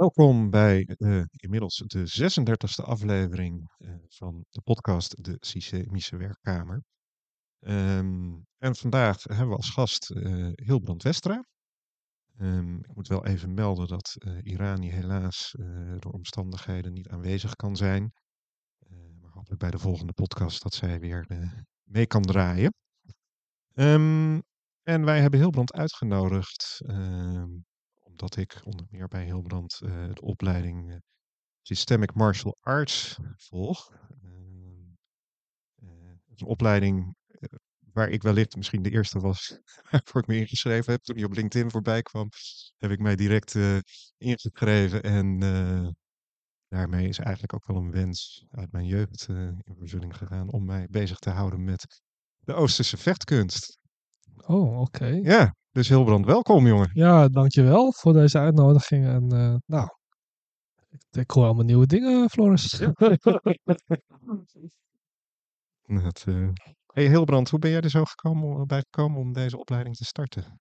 Welkom bij inmiddels de 36e aflevering uh, van de podcast De Systemische Werkkamer. Um, en vandaag hebben we als gast uh, Hilbrand Westra. Um, ik moet wel even melden dat Irani helaas door omstandigheden niet aanwezig kan zijn. maar hopelijk bij de volgende podcast dat zij weer mee kan draaien. Um, en wij hebben Hilbrand uitgenodigd omdat ik onder meer bij Hilbrand uh, de opleiding uh, Systemic Martial Arts volg. Uh, een opleiding waar ik wellicht misschien de eerste was waarvoor ik me ingeschreven heb. Toen die op LinkedIn voorbij kwam, heb ik mij direct ingeschreven. En daarmee is eigenlijk ook wel een wens uit mijn jeugd in vervulling gegaan om mij bezig te houden met de Oosterse vechtkunst. Oh, oké. Ja, dus Hilbrand, welkom jongen. Ja, dankjewel voor deze uitnodiging. En uh, nou, ik, ik, hoor allemaal nieuwe dingen, Floris. Ja. Dat, uh... Hey Hilbrand, hoe ben jij er zo gekomen, bij gekomen om deze opleiding te starten?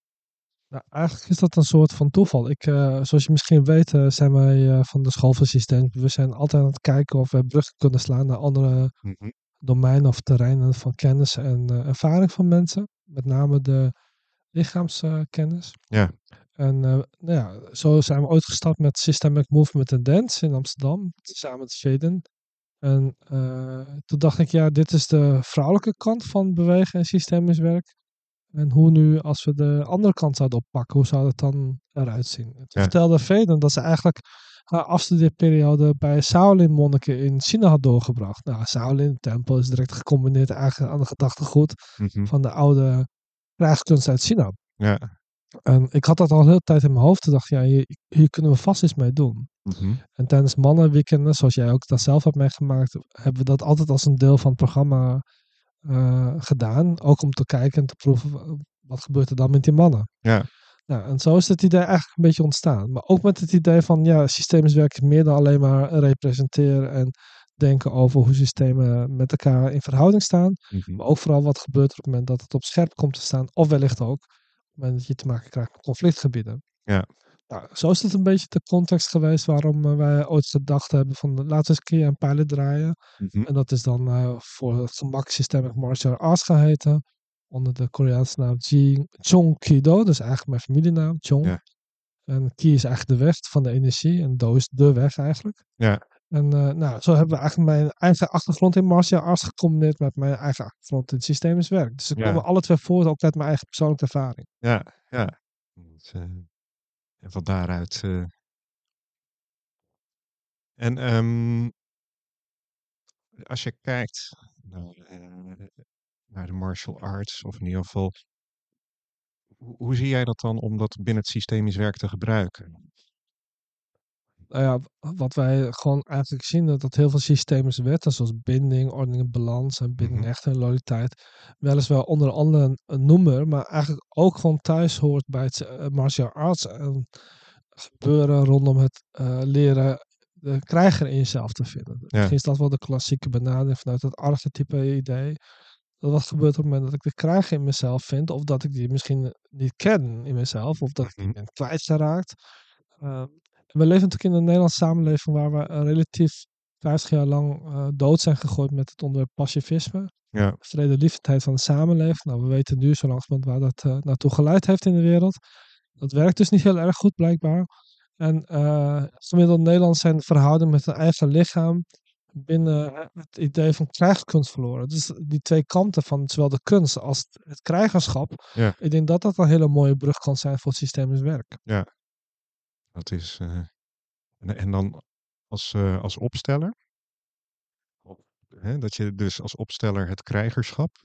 Nou, eigenlijk is dat een soort van toeval. Ik, uh, zoals je misschien weet, uh, zijn wij van de school van We zijn altijd aan het kijken of we bruggen kunnen slaan naar andere mm -hmm. domeinen of terreinen van kennis en ervaring van mensen. Met name de lichaamskennis. ja. En uh, nou ja, zo zijn we ooit gestart met Systemic Movement and Dance in Amsterdam, samen met Shaden. En uh, toen dacht ik, ja, dit is de vrouwelijke kant van bewegen en systemisch werk. En hoe nu, als we de andere kant zouden oppakken, hoe zou het dan eruit zien? Toen ja. vertelde Veden dat ze eigenlijk haar afstudeerperiode bij Shaolin-monniken in China had doorgebracht. Nou, Shaolin-tempel is direct gecombineerd eigenlijk aan de gedachtegoed mm -hmm. van de oude krijgskunst uit China. Ja. En ik had dat al een hele tijd in mijn hoofd. Toen dacht ja, hier, hier kunnen we vast iets mee doen. Mm -hmm. En tijdens mannenweekenden, zoals jij ook dat zelf hebt meegemaakt, hebben we dat altijd als een deel van het programma uh, gedaan. Ook om te kijken en te proeven, wat gebeurt er dan met die mannen. Ja. Nou, en zo is het idee eigenlijk een beetje ontstaan. Maar ook met het idee van, ja, systemisch werk is meer dan alleen maar representeren en denken over hoe systemen met elkaar in verhouding staan. Mm -hmm. Maar ook vooral wat gebeurt op het moment dat het op scherp komt te staan. Of wellicht ook op het moment dat je te maken krijgt met conflictgebieden. Ja. Nou, zo is het een beetje de context geweest waarom uh, wij ooit gedacht hebben van laten we eens een keer een pilot draaien. Mm -hmm. En dat is dan uh, voor het gemak Systemic Martial Arts geheten. Onder de Koreaanse naam Ji Chong Kido. Is eigenlijk mijn familienaam, Chong. Ja. En Ki is eigenlijk de weg van de energie. En Do is de weg eigenlijk. Ja. En uh, nou, zo hebben we eigenlijk mijn eigen achtergrond in martial arts gecombineerd met mijn eigen achtergrond in systemisch werk. Dus ik Ja. komen alle twee voort, ook uit mijn eigen persoonlijke ervaring. Ja, ja. Dus, uh, en van daaruit. Uh... En um, als je kijkt naar, naar de martial arts, of in ieder geval, hoe, hoe zie jij dat dan om dat binnen het systemisch werk te gebruiken? Nou ja, wat wij gewoon eigenlijk zien, dat, dat heel veel systemische wetten, zoals binding, ordening en balans en binding, Mhm. echt en loyaliteit, weliswaar onder andere een, een noemer, maar eigenlijk ook gewoon thuis hoort bij het eh, martial arts en gebeuren rondom het eh, leren de krijger in jezelf te vinden. Misschien is dat wel de klassieke benadering vanuit het archetype idee. Dat wat gebeurt op het moment dat ik de krijger in mezelf vind, of dat ik die misschien niet ken in mezelf, of dat ik die Mhm. ben kwijtgeraakt. Uh, we leven natuurlijk in een Nederlandse samenleving waar we uh, relatief 50 jaar lang uh, dood zijn gegooid met het onderwerp pacifisme. Ja. Vredelievendheid van de samenleving. Nou, we weten nu zo langzamerhand waar dat uh, naartoe geleid heeft in de wereld. Dat werkt dus niet heel erg goed blijkbaar. En uh, gemiddeld Nederland zijn verhoudingen met een eigen lichaam binnen het idee van krijgskunst verloren. Dus die twee kanten van zowel de kunst als het krijgerschap. Ja. Ik denk dat dat een hele mooie brug kan zijn voor het systemisch werk. Ja, dat is. Uh, en, en, dan als, uh, als opsteller. Hè, dat je dus als opsteller het krijgerschap.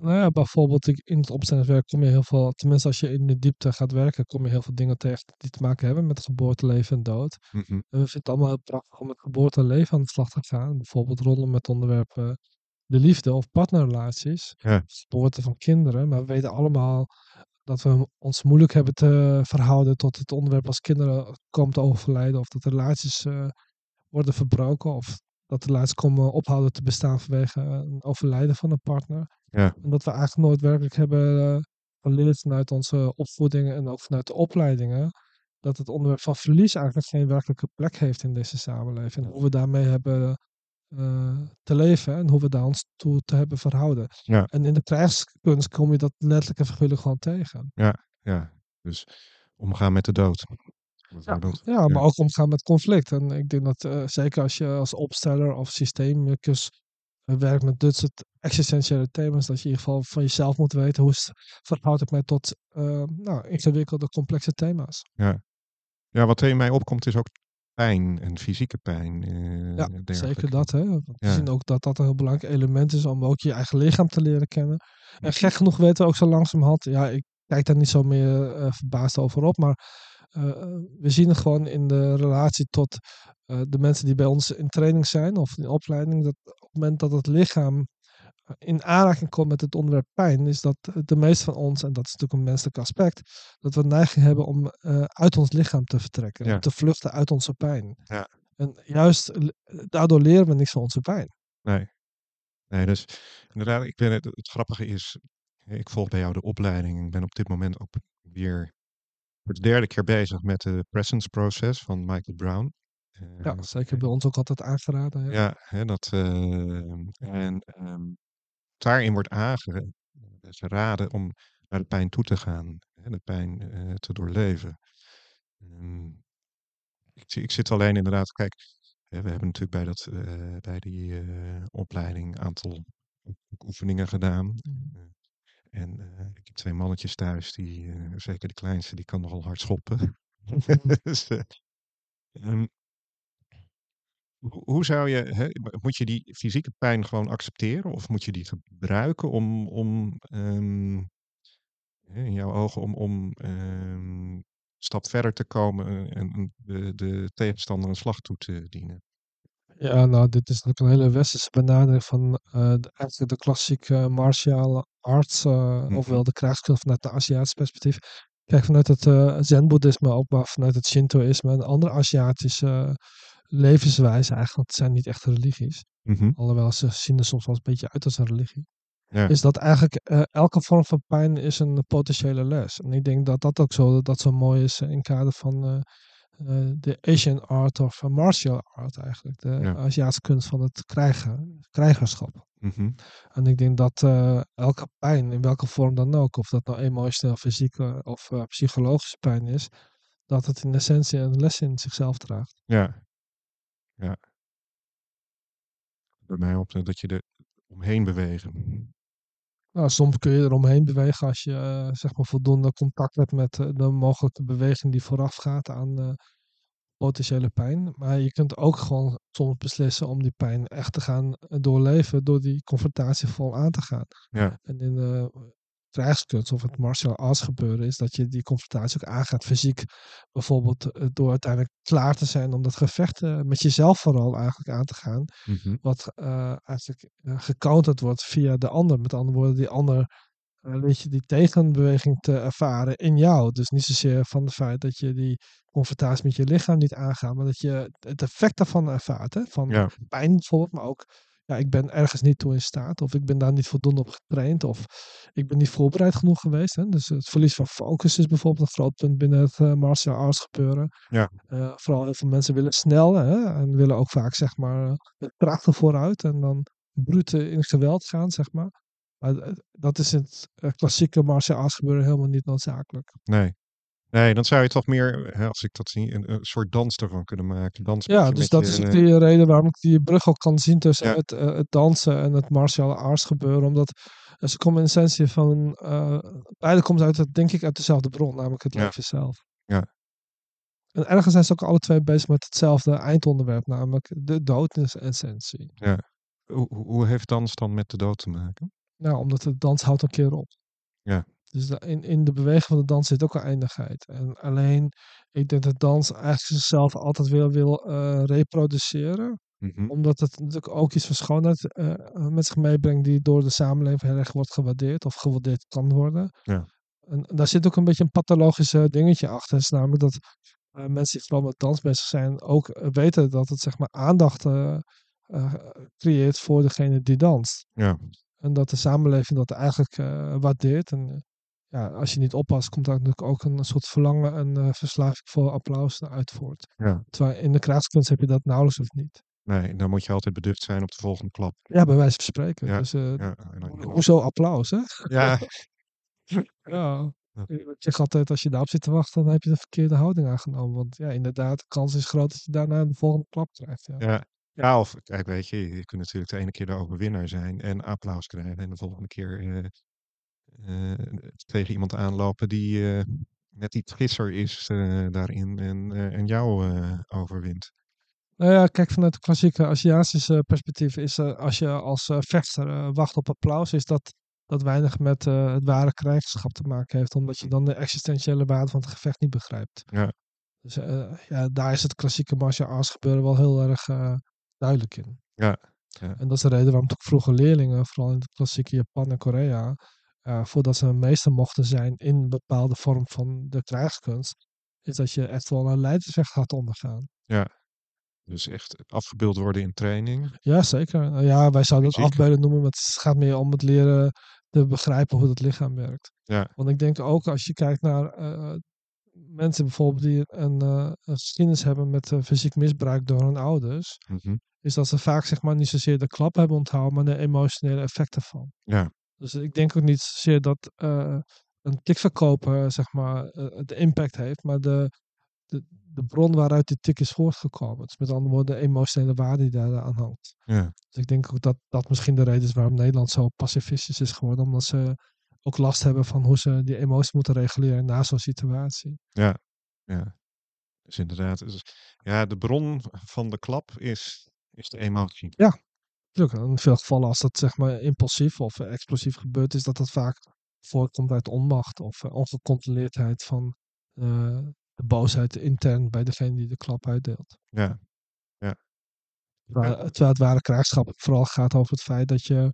Nou ja, bijvoorbeeld in het opstellingswerk kom je heel veel, tenminste als je in de diepte gaat werken, kom je heel veel dingen tegen die te maken hebben met geboorte, leven en dood. Mm -hmm. En we vinden het allemaal heel prachtig om met geboorte en leven aan de slag te gaan. Bijvoorbeeld rondom met onderwerpen de liefde of partnerrelaties, ja. geboorte van kinderen. Maar we weten allemaal dat we ons moeilijk hebben te verhouden tot het onderwerp als kinderen komen te overlijden of dat relaties uh, worden verbroken of dat relaties komen ophouden te bestaan vanwege een overlijden van een partner. Ja. En dat we eigenlijk nooit werkelijk hebben uh, geleerd vanuit onze opvoedingen en ook vanuit de opleidingen. dat het onderwerp van verlies eigenlijk geen werkelijke plek heeft in deze samenleving. En hoe we daarmee hebben eh, te leven en hoe we daar ons toe te hebben verhouden. Ja. En in de krijgskunst kom je dat letterlijk en figuurlijk gewoon tegen. Ja, dus omgaan met de dood. bijvoorbeeld. Ja, maar ook omgaan met conflict. En ik denk dat eh, zeker als je als opsteller of systemicus eh, werkt met dit soort existentiële thema's, dat je in ieder geval van jezelf moet weten hoe verhoud ik mij tot nou, ingewikkelde, complexe thema's. Ja, wat in mij opkomt is ook pijn en fysieke pijn. eh, Ja, dergelijke. zeker dat. Hè? Want We Ja. zien ook dat dat een heel belangrijk element is om ook je eigen lichaam te leren kennen. En gek genoeg weten we ook zo langzamerhand, ja, ik kijk daar niet zo meer eh, verbaasd over op, maar eh, we zien het gewoon in de relatie tot de mensen die bij ons in training zijn of in opleiding, dat op het moment dat het lichaam in aanraking komt met het onderwerp pijn, is dat de meeste van ons, en dat is natuurlijk een menselijk aspect, dat we neiging hebben om eh, uit ons lichaam te vertrekken, Ja. te vluchten uit onze pijn. Ja. En juist l- daardoor leren we niks van onze pijn. Nee. Nee, dus inderdaad, ik ben het, het grappige is, ik volg bij jou de opleiding. Ik ben op dit moment ook weer voor de derde keer bezig met de Presence Process van Michael Brown. Ja, Eh, zeker bij ons ook altijd aangeraden. Ja. Ja, hè, dat, eh, en ehm, daarin wordt aangeraden om naar de pijn toe te gaan, hè, de pijn eh, te doorleven. Ehm, ik, ik zit alleen inderdaad, kijk, we hebben natuurlijk bij, dat, eh, bij die eh, opleiding een aantal oefeningen gedaan. Mhm. En eh, ik heb twee mannetjes thuis, die, eh, zeker de kleinste, die kan nogal hard schoppen. dus, eh, ehm, hoe, zou je, hè, moet je die fysieke pijn gewoon accepteren of moet je die gebruiken om, om ehm, in jouw ogen, om, om ehm, een stap verder te komen eh, en de, de tegenstander een slag toe te dienen? Ja, nou, dit is natuurlijk een hele westerse benadering van eh, de, eigenlijk de klassieke martial arts, eh, Mhm. ofwel de krijgskunst vanuit het Aziatisch perspectief. Kijk, vanuit het eh Zen-boeddhisme, ook maar vanuit het Shintoïsme en andere Aziatische levenswijzen eigenlijk, want het zijn niet echt religies, Mhm, alhoewel ze zien er soms wel een beetje uit als een religie. Ja, is dat eigenlijk eh, elke vorm van pijn is een potentiële les. En ik denk dat dat ook zo, dat zo mooi is eh, in het kader van eh, de Asian art of martial art eigenlijk. De Ja. Aziatische kunst van het krijgen, krijgerschap. mhm, En ik denk dat elke pijn, in welke vorm dan ook, of dat nou emotioneel, fysieke of psychologische pijn is, dat het in essentie een les in zichzelf draagt. ja, ja. Bij mij op dat je er omheen bewegen. Nou, soms kun je eromheen bewegen als je eh, zeg maar voldoende contact hebt met eh, de mogelijke beweging die voorafgaat aan eh, potentiële pijn. Maar je kunt ook gewoon soms beslissen om die pijn echt te gaan eh, doorleven door die confrontatie vol aan te gaan. Ja. En in de krijgskunst of het martial arts gebeuren is dat je die confrontatie ook aangaat fysiek. Bijvoorbeeld eh, door uiteindelijk klaar te zijn om dat gevecht eh, met jezelf vooral eigenlijk aan te gaan Mhm, wat eh, eigenlijk gecounterd wordt via de ander. Met andere woorden, die ander eh, leert je die tegenbeweging te ervaren in jou. Dus niet zozeer van het feit dat je die confrontatie met je lichaam niet aangaat, maar dat je het effect daarvan ervaart. Hè? Van Ja, pijn bijvoorbeeld, maar ook ja, ik ben ergens niet toe in staat, of ik ben daar niet voldoende op getraind, of ik ben niet voorbereid genoeg geweest. Hè? Dus het verlies van focus is bijvoorbeeld een groot punt binnen het eh, martial arts gebeuren. Ja. Eh, vooral heel veel mensen willen snel hè? en willen ook vaak zeg maar eh, met krachten vooruit en dan brute in het geweld gaan, zeg maar. Maar eh, dat is in het eh, klassieke martial arts gebeuren helemaal niet noodzakelijk. nee. Nee, dan zou je toch meer, hè, als ik dat zie, een, een soort dans ervan kunnen maken. Dans Ja, dus dat is eh, die reden waarom ik die brug ook kan zien tussen Ja. het, eh, het dansen en het martial arts gebeuren. Omdat eh, ze komen in essentie van, eh, beide komen uit, het- denk ik, uit dezelfde bron, namelijk het Ja. leven zelf. Ja. En ergens zijn ze ook alle twee bezig met hetzelfde eindonderwerp, namelijk de dood in essentie. hoe, hoe- hoe heeft dans dan met de dood te maken? Nou, omdat de dans houdt een keer op. Ja. Dus in, in de beweging van de dans zit ook een eindigheid. En alleen, ik denk dat dans eigenlijk zichzelf altijd weer wil eh, reproduceren. Mhm, Omdat het natuurlijk ook iets van schoonheid eh, met zich meebrengt die door de samenleving heel erg wordt gewaardeerd of gewaardeerd kan worden. Ja. En daar zit ook een beetje een pathologisch dingetje achter. Het is namelijk dat eh, mensen die vooral met dans bezig zijn ook weten dat het zeg maar aandacht creëert voor degene die danst. Ja. En dat de samenleving dat eigenlijk waardeert. En ja, als je niet oppast, komt daar natuurlijk ook een soort verlangen en eh, verslaving voor applaus uit voort. Ja. Terwijl in de krijgskunst heb je dat nauwelijks of niet. Nee, dan moet je altijd beducht zijn op de volgende klap. Ja, bij wijze van spreken. Ja, Dus, eh, Ja, Hoezo applaus, hè? ja, Ja. Ik zeg altijd, als je daarop zit te wachten, dan heb je de verkeerde houding aangenomen. Want ja, inderdaad, de kans is groot dat je daarna de volgende klap krijgt. Ja. ja. ja, of kijk, weet je, je kunt natuurlijk de ene keer de overwinnaar zijn en applaus krijgen. En de volgende keer eh, tegen iemand aanlopen die eh, net iets frisser is eh, daarin en, eh, en jou eh, overwint. Nou ja, kijk, vanuit het klassieke Aziatische perspectief is eh, als je als eh, vechter eh, wacht op applaus, is dat, dat weinig met eh, het ware krijgerschap te maken heeft, omdat je dan de existentiële waarde van het gevecht niet begrijpt. Ja. Dus eh, ja, daar is het klassieke martial arts gebeuren wel heel erg eh, duidelijk in. Ja, ja. En dat is de reden waarom toch vroeger leerlingen, vooral in het klassieke Japan en Korea, eh, voordat ze een meester mochten zijn in een bepaalde vorm van de krijgskunst, is dat je echt wel een leidersweg gaat ondergaan. Dus echt afgebeeld worden in training. Ja, zeker. Nou ja, wij zouden het afbeelden noemen, maar het gaat meer om het leren te begrijpen hoe het lichaam werkt. Ja. Want ik denk ook als je kijkt naar eh, mensen bijvoorbeeld die een, eh, een geschiedenis hebben met fysiek misbruik door hun ouders, Mhm. is dat ze vaak zeg maar niet zozeer de klap hebben onthouden, maar de emotionele effecten van. Ja. Dus ik denk ook niet zozeer dat eh, een tikverkoper zeg maar eh, de impact heeft, maar de, de, de bron waaruit die tik is voortgekomen. Dus met andere woorden, de emotionele waarde die daar aan hangt. Ja. Dus ik denk ook dat dat misschien de reden is waarom Nederland zo pacifistisch is geworden. Omdat ze ook last hebben van hoe ze die emotie moeten reguleren na zo'n situatie. Ja, ja. Dus inderdaad, dus, ja, de bron van de klap is, is de emotie. Tuurlijk, in veel gevallen als dat zeg maar impulsief of eh, explosief gebeurt, is dat dat vaak voortkomt uit onmacht of eh, ongecontroleerdheid van eh, de boosheid intern bij degene die de klap uitdeelt. Ja, Terwijl, terwijl het ware krijgschap vooral gaat over het feit dat je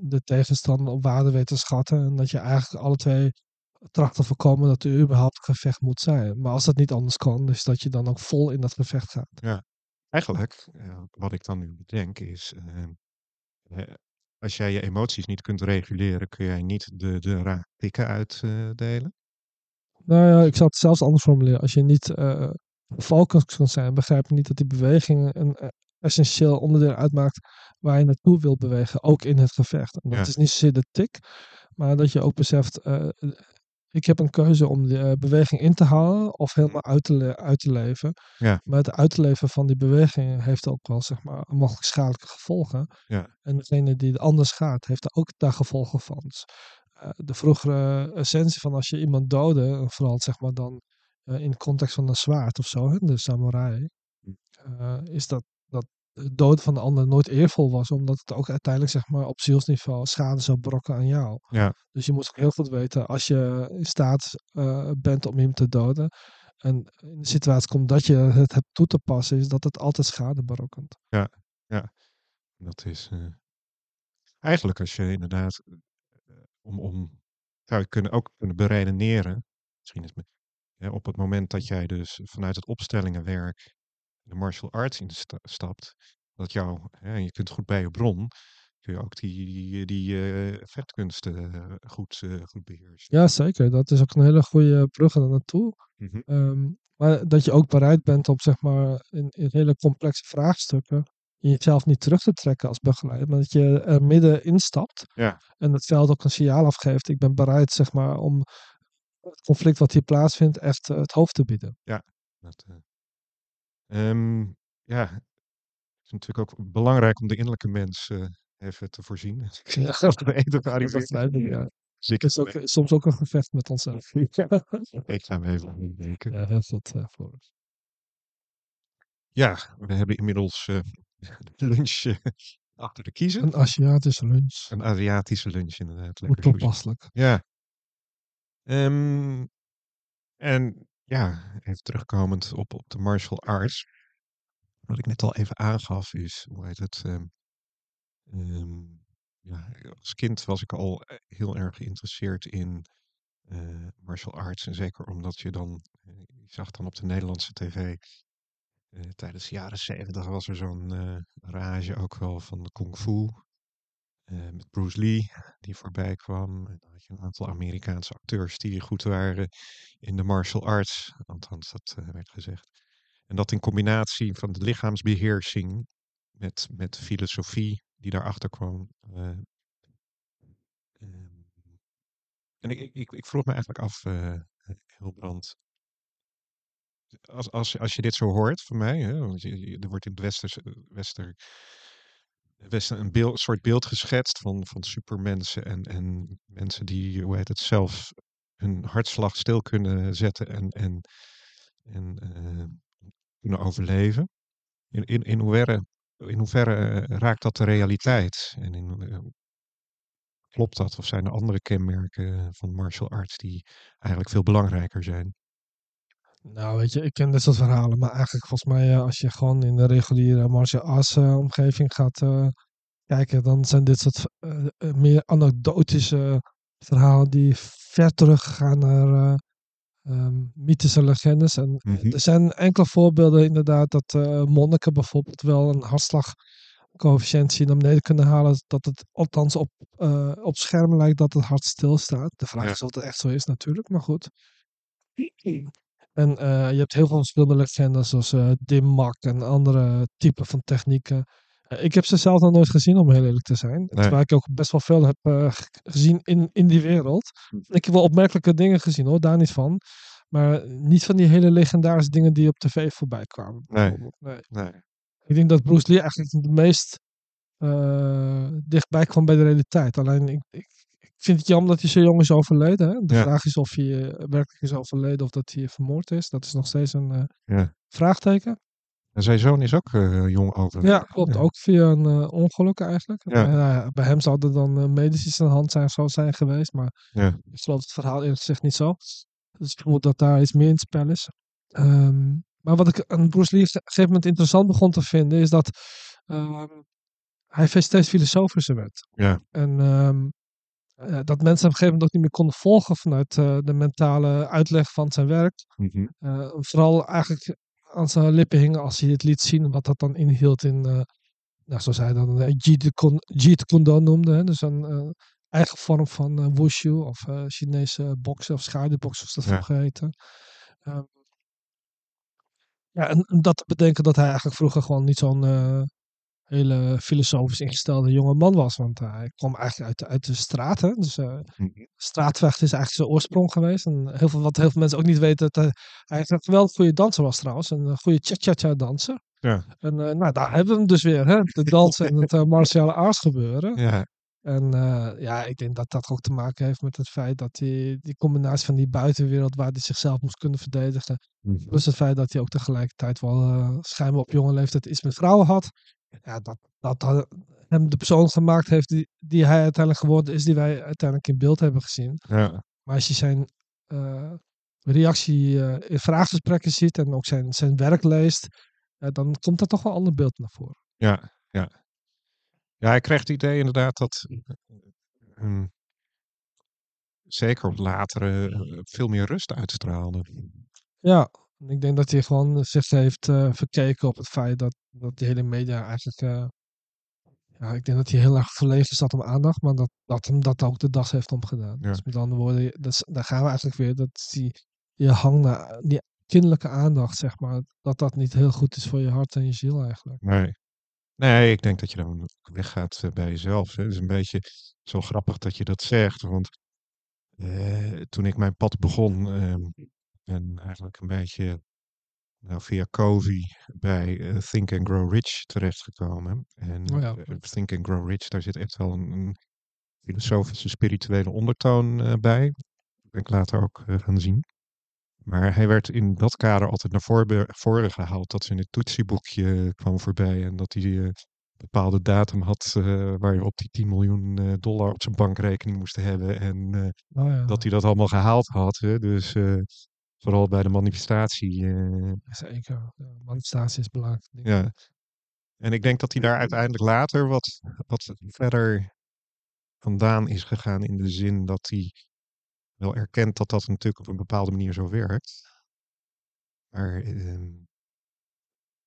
de tegenstander op waarde weet te schatten. En dat je eigenlijk alle twee tracht te voorkomen dat er überhaupt gevecht moet zijn. Maar als dat niet anders kan, is dat je dan ook vol in dat gevecht gaat. Eigenlijk, eh, wat ik dan nu bedenk is, eh, eh, als jij je emoties niet kunt reguleren, kun jij niet de, de raak tikken uitdelen. Nou ja, ik zou het zelfs anders formuleren. Als je niet eh gefocust kan zijn, begrijp je niet dat die beweging een eh, essentieel onderdeel uitmaakt waar je naartoe wilt bewegen, ook in het gevecht. En dat Ja. is niet zozeer de tik, maar dat je ook beseft, eh, ik heb een keuze om die eh, beweging in te halen of helemaal uit te, uit te leven. Ja. Maar het uitleven van die beweging heeft ook wel, zeg maar, mogelijk schadelijke gevolgen. Ja. En degene die het anders gaat, heeft er ook daar gevolgen van. Dus, eh, de vroegere essentie van als je iemand doodde, vooral zeg maar dan eh, in de context van een zwaard of zo, hè, de samurai, eh, is dat, dat het doden van de ander nooit eervol was, omdat het ook uiteindelijk zeg maar op zielsniveau schade zou brokken aan jou. Ja. Dus je moet ook heel goed weten, als je in staat eh, bent om iemand te doden, en in de situatie komt dat je het hebt toe te passen, is dat het altijd schade berokkent. Dat is eh, eigenlijk als je inderdaad eh, om, om zou je kunnen ook kunnen beredeneren, misschien is het, hè, op het moment dat jij dus vanuit het opstellingenwerk de martial arts instapt, dat jou, hè, en je kunt goed bij je bron, kun je ook die, die, die eh, vechtkunsten eh, goed, eh, goed beheersen. Ja, zeker. Dat is ook een hele goede brug er naartoe. Mhm. Ehm, maar dat je ook bereid bent om zeg maar in, in hele complexe vraagstukken jezelf niet terug te trekken als begeleider, maar dat je er midden instapt Ja. en het veld ook een signaal afgeeft. Ik ben bereid zeg maar om het conflict wat hier plaatsvindt echt het hoofd te bieden. Dat, eh, ehm, ja, het is natuurlijk ook belangrijk om de innerlijke mens eh, even te voorzien. Ja, Even dat ik, ja. Ik, Het is ook, soms ook een gevecht met onszelf. ik ga hem even denken. Ja, heel goed eh, voor ons. Ja, we hebben inmiddels eh, de lunch eh, achter de kiezen. Een Aziatische lunch. Een Aziatische lunch inderdaad. Lekker toepasselijk. Ja. Ehm, en ja, even terugkomend op, op de martial arts. Wat ik net al even aangaf is, hoe heet het? ehm, ehm, ja, als kind was ik al eh, heel erg geïnteresseerd in eh, martial arts. En zeker omdat je dan, eh, je zag dan op de Nederlandse tv, tijdens de jaren zeventig was er zo'n rage ook wel van de kung fu. Eh, met Bruce Lee die voorbij kwam. En dan had je een aantal Amerikaanse acteurs die goed waren in de martial arts. Althans, dat eh, werd gezegd. En dat in combinatie van de lichaamsbeheersing met, met filosofie die daarachter kwam. eh, ehm, en ik, ik, ik, vroeg me eigenlijk af, Hilbrand, als, als, als je dit zo hoort van mij, hè, want er wordt in het westers, wester, westen een beeld, soort beeld geschetst van, van supermensen en, en mensen die, hoe heet het, zelf hun hartslag stil kunnen zetten en, en, en eh, kunnen overleven. In, in, in hoeverre, in hoeverre eh, raakt dat de realiteit? En in, eh, klopt dat? Of zijn er andere kenmerken van martial arts die eigenlijk veel belangrijker zijn? Nou, weet je, ik ken dit soort verhalen, maar eigenlijk volgens mij, eh, als je gewoon in de reguliere martial arts eh, omgeving gaat eh, kijken, dan zijn dit soort eh, eh, meer anekdotische verhalen die ver teruggaan naar eh, ehm, mythes en legendes. En Mhm. er zijn enkele voorbeelden inderdaad dat eh, monniken bijvoorbeeld wel een hartslagcoëfficiëntie naar beneden kunnen halen, dat het althans op, eh, op scherm lijkt dat het hart stilstaat. De vraag Ja. is of het echt zo is natuurlijk, maar goed. En eh, je hebt heel veel verschillende legendes, zoals eh Dim-Mak en andere typen van technieken. Eh, ik heb ze zelf nog nooit gezien, om heel eerlijk te zijn. Terwijl ik ook best wel veel heb gezien in, in die wereld. Hm. Ik heb wel opmerkelijke dingen gezien hoor, daar niet van. Maar niet van die hele legendarische dingen die op tv voorbij kwamen. Nee. Nee. Nee. Ik denk dat Bruce Lee eigenlijk het meest dichtbij kwam bij de realiteit. Alleen ik, ik, ik vind het jammer dat hij zo jong is overleden. Hè? De Ja. vraag is of hij eh, werkelijk is overleden of dat hij vermoord is. Dat is nog steeds een eh, Ja. vraagteken. En zijn zoon is ook eh, jong overleden. Ja, klopt. Ook via een ongeluk eigenlijk. Bij hem zou er dan medisch iets aan de hand zijn, zou zijn geweest. Maar ik geloof het verhaal eerlijk gezegd niet zo. Dus ik vermoed dat daar iets meer in het spel is. Ehm, maar wat ik aan Bruce Lee op een gegeven moment interessant begon te vinden, is dat ehm, hij steeds filosofischer werd. Ja. En ehm, eh, dat mensen op een gegeven moment ook niet meer konden volgen vanuit eh, de mentale uitleg van zijn werk. Mhm. Eh, vooral eigenlijk aan zijn lippen hingen als hij het liet zien, wat dat dan inhield in, nou, zoals hij dan Jeet Kune noemde. Hè? Dus een eigen vorm van wushu of Chinese boksen of schaduwboksen, zoals dat Ja. vroeger heette. Ehm, ja, en, en dat te bedenken dat hij eigenlijk vroeger gewoon niet zo'n hele filosofisch ingestelde jonge man was. Want eh, hij kwam eigenlijk uit, de- uit de straat. Hè? Dus eh, Mhm. straatvecht is eigenlijk zijn oorsprong geweest. En heel veel, wat heel veel mensen ook niet weten, dat hij, hij een geweldig goede danser was trouwens. Een eh, goede cha-cha-cha danser. Ja. En nou, daar hebben we hem dus weer. Hè? De dansen en het uh, martiale arts gebeuren. Ja. En uh, ja, ik denk dat dat ook te maken heeft met het feit dat die, die combinatie van die buitenwereld waar hij zichzelf moest kunnen verdedigen. Mhm. Plus het feit dat hij ook tegelijkertijd wel schijnbaar op jonge leeftijd iets met vrouwen had. Ja, dat, dat, dat hem de persoon gemaakt heeft die, die hij uiteindelijk geworden is, die wij uiteindelijk in beeld hebben gezien. Ja. Maar als je zijn uh, reactie uh, in vraaggesprekken ziet en ook zijn, zijn werk leest, uh, dan komt er toch wel een ander beeld naar voren. Ja, ja. Ja, ik kreeg het idee inderdaad dat um, zeker op latere veel meer rust uitstraalde. Ja, ik denk dat hij gewoon zich heeft verkeken op het feit dat, dat de hele media eigenlijk. Uh, ja, ik denk dat hij heel erg verlegen zat om aandacht, maar dat, dat hem dat ook de das heeft omgedaan. Ja. Dus met andere woorden, dat, daar gaan we eigenlijk weer. Dat die, je hang naar die kinderlijke aandacht, zeg maar, dat dat niet heel goed is voor je hart en je ziel eigenlijk. Nee. Nee, ik denk dat je dan weggaat uh, bij jezelf. Het is een beetje zo grappig dat je dat zegt, want uh, toen ik mijn pad begon, uh, en eigenlijk een beetje nou, via Covey bij uh, Think and Grow Rich terechtgekomen. En oh ja. uh, Think and Grow Rich, daar zit echt wel een, een filosofische, spirituele ondertoon uh, bij. Dat ben ik later ook gaan zien. Maar hij werd in dat kader altijd naar voren, voren gehaald. Dat ze in het toetsieboekje kwam voorbij. En dat hij een bepaalde datum had waarop hij 10 miljoen dollar op zijn bankrekening moest hebben. En oh ja. dat hij dat allemaal gehaald had. Hè? Dus vooral bij de manifestatie. eh, Zeker, ja, manifestatie is belangrijk. Ja. En ik denk dat hij daar uiteindelijk later wat, wat verder vandaan is gegaan. In de zin dat hij wel erkent dat dat natuurlijk op een bepaalde manier zo werkt. Maar uh,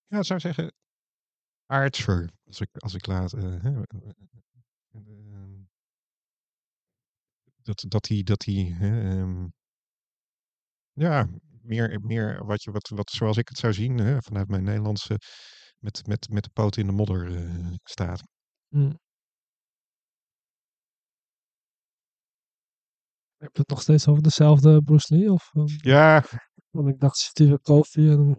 ja, ik zou zeggen aardser. Als ik, als ik laat. Uh, ehm, dat, dat die, dat hè, ehm, ja, meer, meer wat, je, wat, wat zoals ik het zou zien hè, vanuit mijn Nederlandse, met, met, met de poot in de modder eh, staat. Hm. Heb je het nog steeds over dezelfde Bruce Lee? Of, ehm, Ja, want ik dacht Steve Kofi en...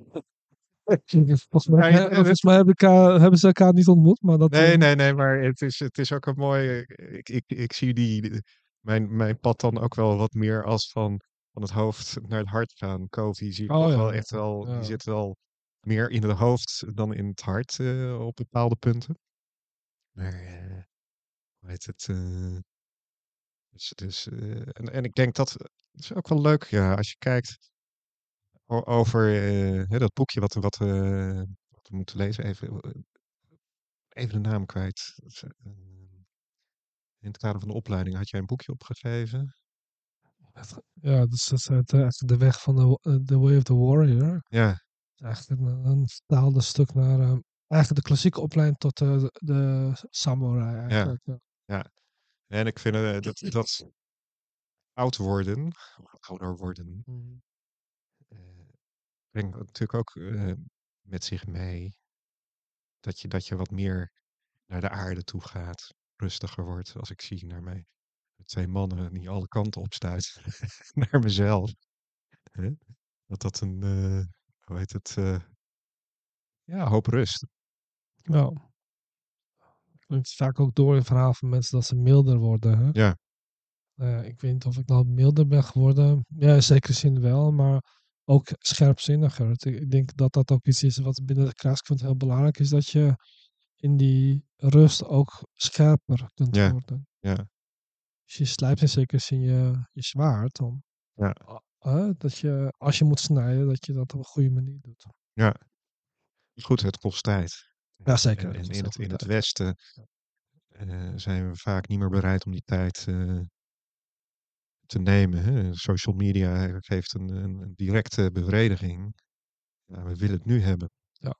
volgens mij, Ja, eh, ja, volgens mij hebben, elkaar, hebben ze elkaar niet ontmoet, maar dat... Nee, eh, nee, nee, maar het is, het is ook een mooi. Ik, ik, ik zie die- mijn, mijn pad dan ook wel wat meer als van, van het hoofd naar het hart gaan. Kofi zie ik Oh ja, wel echt wel. ja. Die zit wel meer in het hoofd dan in het hart eh, op bepaalde punten. Maar eh, hoe heet het? eh, dus, dus, en, en ik denk dat het is ook wel leuk, ja, als je kijkt over hè, dat boekje wat, wat, wat we moeten lezen. Even, even de naam kwijt. In het kader van de opleiding had jij een boekje opgegeven. Ja, dat is, dat is het, eh, de weg van de, eh, the Way of the Warrior. Ja, eigenlijk een, een vertaalde stuk naar... eh, eigenlijk de klassieke opleiding tot eh, de, de samurai eigenlijk. Ja. en ik vind eh, dat, dat oud worden, ouder worden, Mhm. eh, brengt natuurlijk ook eh, met zich mee dat je, dat je wat meer naar de aarde toe gaat, rustiger wordt. Als ik zie naar mij twee mannen die alle kanten opstuiten naar mezelf. Hè? Dat dat een, eh, hoe heet het, eh, ja, hoop rust. Ja. Het vaak ook door in verhaal van mensen dat ze milder worden. Hè? Ja, Eh, ik weet niet of ik nou milder ben geworden. Ja, in zekere zin wel, maar ook scherpzinniger. Ik denk dat dat ook iets is wat binnen de kruispunt heel belangrijk is. Dat je in die rust ook scherper kunt Ja. worden. ja, Als je slijpt in zekere zin je, je zwaard, dan ja, dat je, als je moet snijden, dat je dat op een goede manier doet. ja. Goed, het kost tijd. Ja, zeker. En, in het, in het. Westen eh, zijn we vaak niet meer bereid om die tijd eh, te nemen. Hè? Social media geeft een, een, directe bevrediging. Ja, we willen het nu hebben. Ja.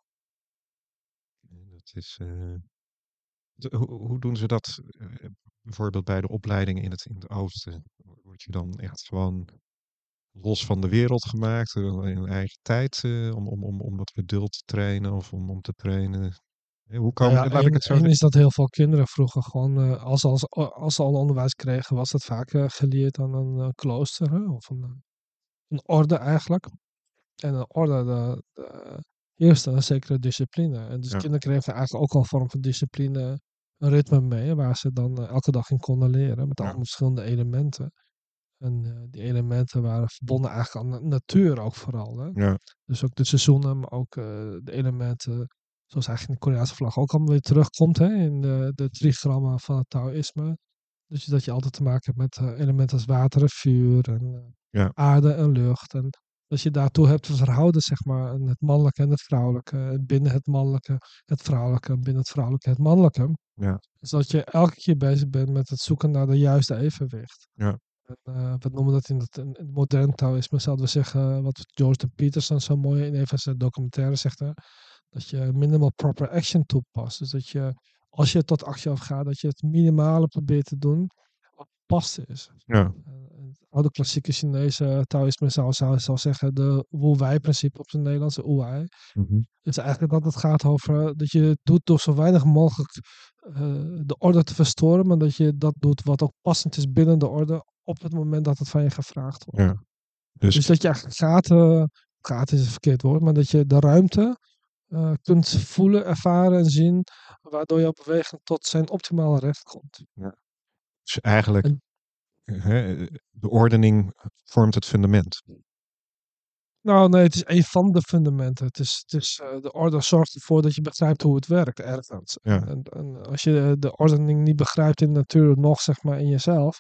Dat is, eh, de- hoe, hoe doen ze dat bijvoorbeeld bij de opleidingen in het, in het oosten? Word je dan echt gewoon los van de wereld gemaakt, eh, in eigen tijd, eh, om, om, om, om dat geduld te trainen of om, om te trainen? Eh, Hoe kan, Nou ja, laat ik het zo is dat heel veel kinderen vroeger gewoon, als, ze als, als ze al onderwijs kregen, was dat vaak geleerd aan een klooster hè, of een, een orde eigenlijk. En een orde de, de eerste een zekere discipline. En dus Ja. kinderen kregen eigenlijk ook al een vorm van discipline, een ritme mee, waar ze dan eh, elke dag in konden leren met Ja. allemaal verschillende elementen. En eh, die elementen waren verbonden eigenlijk aan de natuur ook vooral. Hè? Ja, Dus ook de seizoenen, maar ook eh, de elementen, zoals eigenlijk in de Koreaanse vlag ook allemaal weer terugkomt hè, in de, de trigrammen van het Taoïsme. Dus dat je altijd te maken hebt met elementen als water en vuur en Ja. aarde en lucht. En dat je daartoe hebt te verhouden, zeg maar, het mannelijke en het vrouwelijke. En binnen het mannelijke het vrouwelijke en binnen het vrouwelijke het mannelijke. Ja. Dus dat je elke keer bezig bent met het zoeken naar de juiste evenwicht. Ja. En, eh, we noemen dat in het, in het modern Taoïsme, zouden we zeggen, wat Jordan Peterson zo mooi in een van zijn documentaire zegt, hè, dat je minimal proper action toepast. Dus dat je, als je tot actie afgaat, dat je het minimale probeert te doen wat past is. ja, Eh, oude klassieke Chinese Taoïsme zou, zou, zou zeggen de Wu-Wei-principe op zijn Nederlands, de Wu-Wei. mhm, Dus eigenlijk dat het gaat over eh, dat je het doet door zo weinig mogelijk eh, de orde te verstoren, maar dat je dat doet wat ook passend is binnen de orde op het moment dat het van je gevraagd wordt. ja. Dus, Dus dat je eigenlijk gaten, gaten is een verkeerd woord, maar dat je de ruimte kunt voelen, ervaren en zien, waardoor jouw beweging tot zijn optimale recht komt. dus eigenlijk, En- de ordening vormt het fundament. Nou, nee, het is een van de fundamenten. Het is, het is, eh, de orde zorgt ervoor dat je begrijpt hoe het werkt ergens. Ja. En, en als je de ordening niet begrijpt in de natuur, nog zeg maar in jezelf,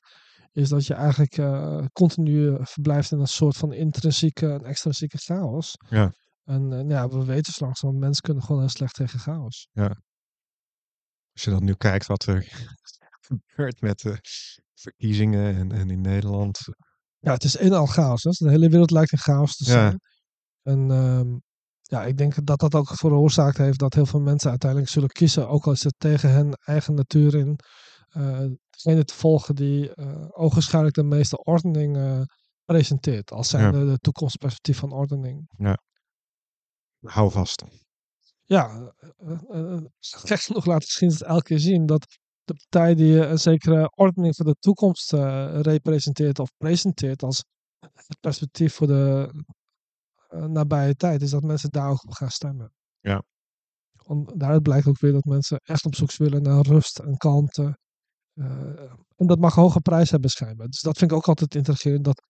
is dat je eigenlijk eh, continu verblijft in een soort van intrinsieke en extrinsieke chaos. Ja. En eh, ja, we weten zo langzaam, mensen kunnen gewoon heel slecht tegen chaos. Als je dan nu kijkt wat er gebeurt met de verkiezingen en, en in Nederland. Ja, het is in al chaos. Hè? De hele wereld lijkt in chaos te Ja. zijn. En ehm, ja, ik denk dat dat ook veroorzaakt heeft dat heel veel mensen uiteindelijk zullen kiezen, ook al is het tegen hun eigen natuur in, degene te volgen die uh, ogenschijnlijk de meeste ordening uh, presenteert. Als zijn ja. de, toekomstperspectief van ordening. Ja. Hou vast. Ja, gek genoeg laat geschiedenis elke keer zien dat de partij die een zekere ordening voor de toekomst representeert of presenteert als het perspectief voor de nabije tijd, is dat mensen daar ook op gaan stemmen. Ja. Want daaruit blijkt ook weer dat mensen echt op zoek willen naar rust en kalmte. Uh, en dat mag hoge prijs hebben schijnbaar. Dus dat vind ik ook altijd intrigerend. Dat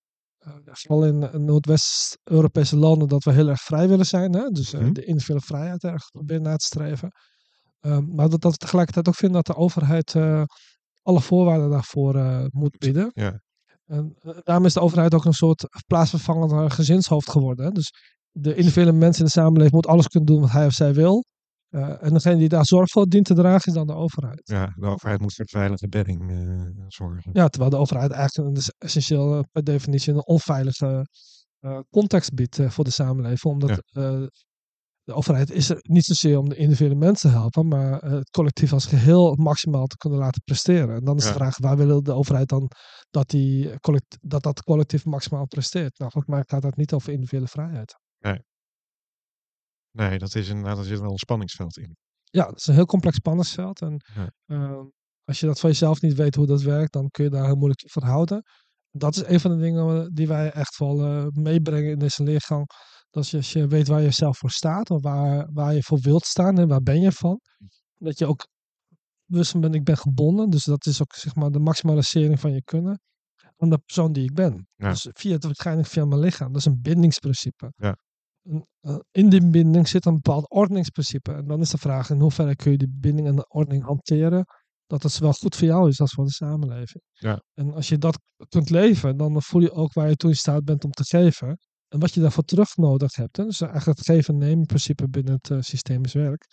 vooral in Noordwest-Europese landen dat we heel erg vrij willen zijn. Hè? Dus mm -hmm. de individuele vrijheid erg proberen na te streven. Ehm, maar dat, dat we tegelijkertijd ook vinden dat de overheid alle voorwaarden daarvoor moet bieden. Ja. En daarom is de overheid ook een soort plaatsvervangend gezinshoofd geworden. Hè? Dus de individuele mensen in de samenleving moet alles kunnen doen wat hij of zij wil. Uh, en degene die daar zorg voor dient te dragen is dan de overheid. Ja, de overheid moet voor veilige bedding uh, zorgen. Ja, terwijl de overheid eigenlijk dus essentieel uh, per definitie een onveilige context biedt voor de samenleving. Omdat ja. De overheid is er niet zozeer om de individuele mensen te helpen, maar het collectief als geheel maximaal te kunnen laten presteren. En dan is ja. de vraag, waar wil de overheid dan dat, die dat dat collectief maximaal presteert? Nou, volgens mij gaat dat niet over individuele vrijheid. Nee. Nee, dat is inderdaad, er zit wel een spanningsveld in. Ja, het is een heel complex spanningsveld. En ja. uh, als je dat van jezelf niet weet hoe dat werkt, dan kun je daar heel moeilijk van houden. Dat is een van de dingen die wij echt wel uh, meebrengen in deze leergang. Dat je, als je weet waar je zelf voor staat, of waar, waar je voor wilt staan en waar ben je van. Dat je ook bewust bent, ik ben gebonden. Dus dat is ook zeg maar de maximalisering van je kunnen aan de persoon die ik ben. Ja. Dus via het waarschijnlijk via mijn lichaam. Dat is een bindingsprincipe. Ja. Uh, in die binding zit een bepaald ordeningsprincipe. En dan is de vraag in hoeverre kun je die binding en de ordening hanteren. Dat het zowel goed voor jou is als voor de samenleving. Ja. En als je dat kunt leven, dan voel je ook waar je toe in staat bent om te geven. En wat je daarvoor terug nodig hebt. Hè? Dus eigenlijk het geven-nemen principe binnen het uh, systemisch werk.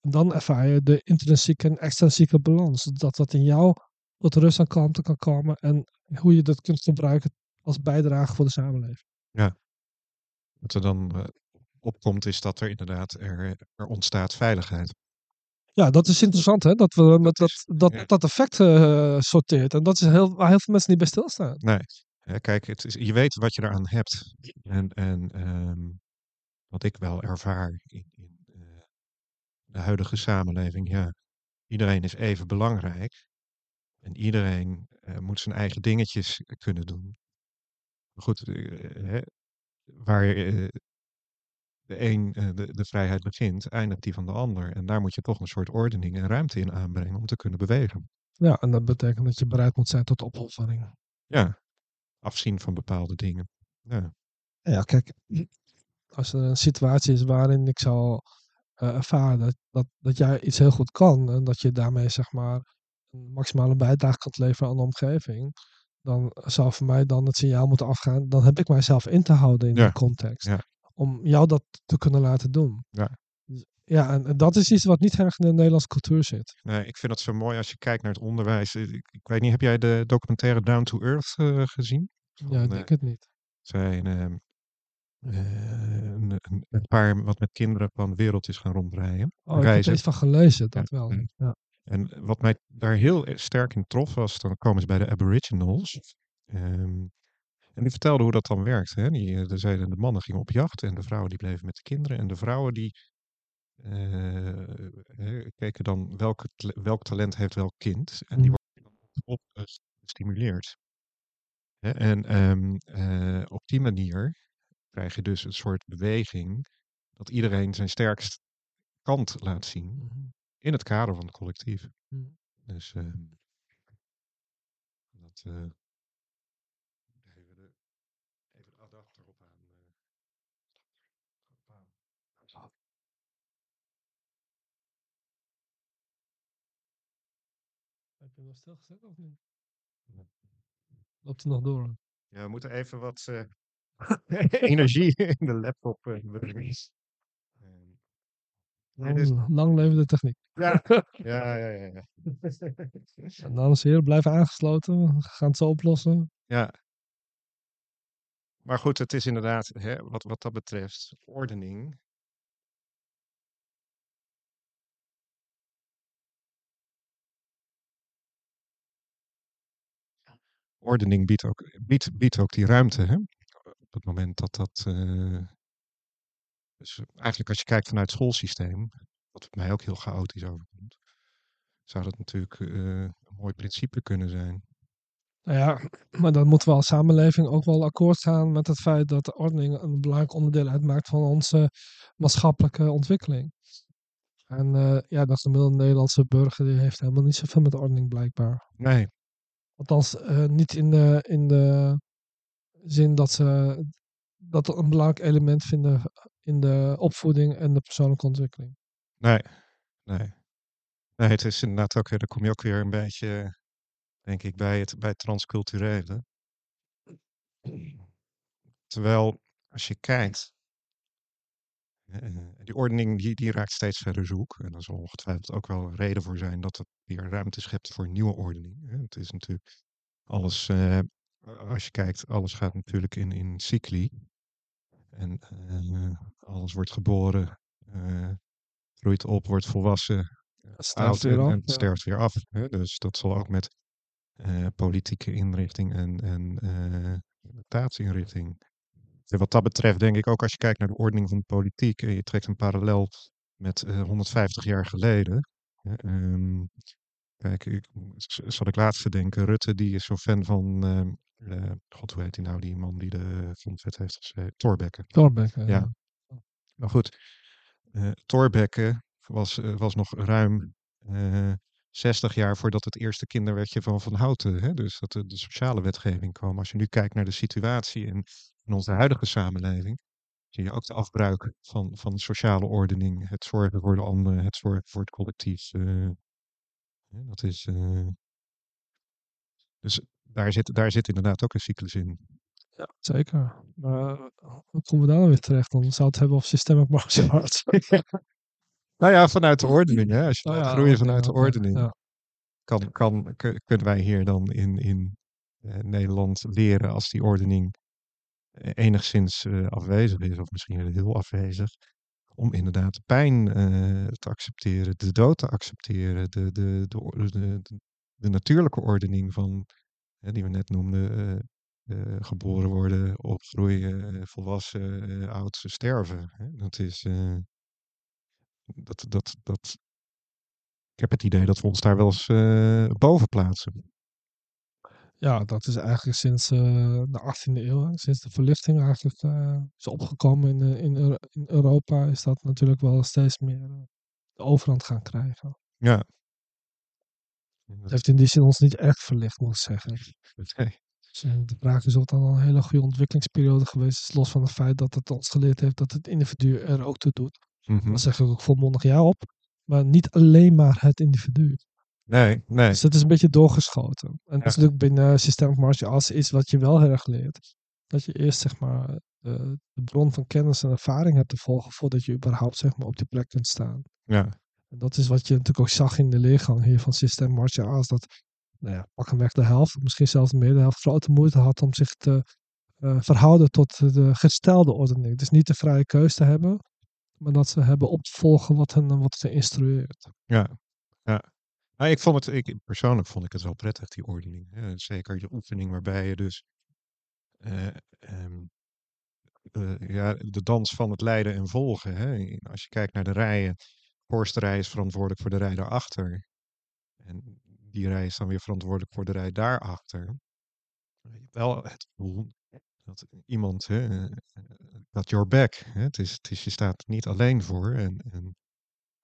En dan ervaar je de intrinsieke en extrinsieke balans. Dat wat in jou tot rust en kalmte kan komen. En hoe je dat kunt gebruiken als bijdrage voor de samenleving. Ja. Wat er dan uh, opkomt is dat er inderdaad er, er ontstaat veiligheid. Ja, dat is interessant hè, dat we met dat, dat, dat effect uh, sorteert. En dat is heel, waar heel veel mensen niet bij stilstaan. Nee, kijk, het is, je weet wat je eraan hebt. En, en um, wat ik wel ervaar in, in uh, de huidige samenleving, ja, iedereen is even belangrijk. En iedereen moet zijn eigen dingetjes kunnen doen. Maar goed, hè, waar de een de, de, vrijheid begint, eindigt die van de ander. En daar moet je toch een soort ordening en ruimte in aanbrengen om te kunnen bewegen. Ja, en dat betekent dat je bereid moet zijn tot opoffering. Ja, afzien van bepaalde dingen. Ja, ja kijk, als er een situatie is waarin ik zal uh, ervaren dat, dat, dat jij iets heel goed kan en dat je daarmee zeg maar een maximale bijdrage kan leveren aan de omgeving, dan zou voor mij dan het signaal moeten afgaan. Dan heb ik mijzelf in te houden in ja. die context. Ja. Om jou dat te kunnen laten doen. Ja. Ja, en dat is iets wat niet erg in de Nederlandse cultuur zit. Nee, ik vind dat zo mooi als je kijkt naar het onderwijs. Ik, ik weet niet, heb jij de documentaire Down to Earth uh, gezien? Ja, ik denk het niet. Zijn uh, een, een, een, paar wat met kinderen van de wereld is gaan rondrijden. Oh, ik heb er iets van gelezen, dat ja. wel. Ja. En wat mij daar heel sterk in trof was, dan komen ze bij de Aboriginals. Um, en die vertelden hoe dat dan werkt. Hè? Die, de, zeiden, de mannen gingen op jacht en de vrouwen die bleven met de kinderen. En de vrouwen die uh, keken dan welke, welk talent heeft welk kind. En die worden op gestimuleerd. Hè? En um, uh, op die manier krijg je dus een soort beweging dat iedereen zijn sterkste kant laat zien. -hmm. In het kader van het collectief. Mm. Dus uh, dat. Uh, even, de, even de adapter op aan. Uh. Heb je nog stilgezet of niet? Nee. Loopt het nog door? Ja, we moeten even wat energie in de laptop brengen. Lang, dus... lang leven de techniek. Ja, ja, ja, ja. ja. en dames en heren, blijven aangesloten. We gaan het zo oplossen. Ja. Maar goed, het is inderdaad, hè, wat, wat dat betreft, ordening. Ordening biedt ook, biedt, biedt ook die ruimte. Hè? Op het moment dat dat. eh, dus eigenlijk als je kijkt vanuit het schoolsysteem, wat mij ook heel chaotisch overkomt, zou dat natuurlijk eh, een mooi principe kunnen zijn. Nou ja, maar dan moeten we als samenleving ook wel akkoord gaan met het feit dat de ordening een belangrijk onderdeel uitmaakt van onze maatschappelijke ontwikkeling. En eh, ja, dat gemiddelde Nederlandse burger die heeft helemaal niet zoveel met ordening blijkbaar. Nee, Althans, eh, niet in de, in de zin dat ze dat een belangrijk element vinden in de opvoeding en de persoonlijke ontwikkeling. nee, nee. Nee, het is inderdaad ook weer, dan kom je ook weer een beetje, denk ik, bij het, bij het transculturele. Terwijl, als je kijkt, eh, die ordening die, die raakt steeds verder zoek. En daar zal ongetwijfeld ook wel een reden voor zijn dat het weer ruimte schept voor nieuwe ordening. Het is natuurlijk alles, eh, als je kijkt, alles gaat natuurlijk in, in cycli. En eh, alles wordt geboren, eh, groeit op, wordt volwassen, weer en, af, en sterft weer af. Hè? Dus dat zal ook met eh, politieke inrichting en, en eh staatsinrichting. Wat dat betreft denk ik ook als je kijkt naar de ordening van de politiek en je trekt een parallel met eh, 150 jaar geleden. ehm, kijk, ik, z- zat ik laatst denken, Rutte die is zo'n fan van, ehm, eh, god hoe heet hij nou, die man die de grondwet heeft geschreven, Thorbecke. Thorbecke, Ja. ja. Nou goed, eh Thorbecke was, eh, was nog ruim eh 60 jaar voordat het eerste kinderwetje van Van Houten, hè, dus dat de, de sociale wetgeving kwam. Als je nu kijkt naar de situatie in, in onze huidige samenleving, zie je ook de afbruik van, van sociale ordening, het zorgen voor de anderen, het zorgen voor het collectief. eh, hè, dat is, eh, dus daar zit, daar zit inderdaad ook een cyclus in. Ja, zeker. Maar eh, hoe komen we daar dan weer terecht? Dan zou het hebben over systemic martial arts. Nou ja, vanuit de ordening, hè? als je ja, groeien vanuit de ordening. kan, kan, kun- kunnen wij hier dan in, in eh, Nederland leren als die ordening eh, enigszins eh, afwezig is, of misschien wel heel afwezig, om inderdaad de pijn te accepteren, de dood te accepteren, de, de, de, de, natuurlijke ordening van, die we net noemden, geboren worden, opgroeien, volwassen, oud, sterven. Hè? Dat is, dat, dat, dat, ik heb het idee dat we ons daar wel eens eh, boven plaatsen. Ja, dat is eigenlijk sinds eh, de 18e eeuw, sinds de verlichting eigenlijk eh, is opgekomen in, in, in Europa, is dat natuurlijk wel steeds meer de overhand gaan krijgen. Ja. Het heeft in die zin ons niet echt verlicht, moet ik zeggen. Nee. Dus, de vraag is of het dan een hele goede ontwikkelingsperiode geweest is, los van het feit dat het ons geleerd heeft dat het individu er ook toe doet. Mhm. Daar zeg ik ook volmondig ja op. Maar niet alleen maar het individu. nee, nee. Dus dat is een beetje doorgeschoten. En dat is natuurlijk binnen systemic martial arts iets wat je wel heel erg leert. Dat je eerst zeg maar de, de bron van kennis en ervaring hebt te volgen voordat je überhaupt zeg maar op die plek kunt staan. Ja, En dat is wat je natuurlijk ook zag in de leergang hier van systemic martial arts. Dat nou ja, pak hem weg de helft, misschien zelfs meer de helft, grote moeite had om zich te eh, verhouden tot de gestelde ordening. Dus niet de vrije keus te hebben, maar dat ze hebben op te volgen wat hen wat ze instrueert. ja, ja. Nou, ik vond het, ik, persoonlijk vond ik het wel prettig, die ordening. Zeker de oefening waarbij je dus eh, ehm, eh, ja, de dans van het leiden en volgen. Hè. Als je kijkt naar de rijen, de voorste rij is verantwoordelijk voor de rij daarachter. En die rij is dan weer verantwoordelijk voor de rij daarachter. Je wel het gevoel dat iemand, hè, eh, dat your back. Hè, het, is, het is, je staat niet alleen voor. En, en,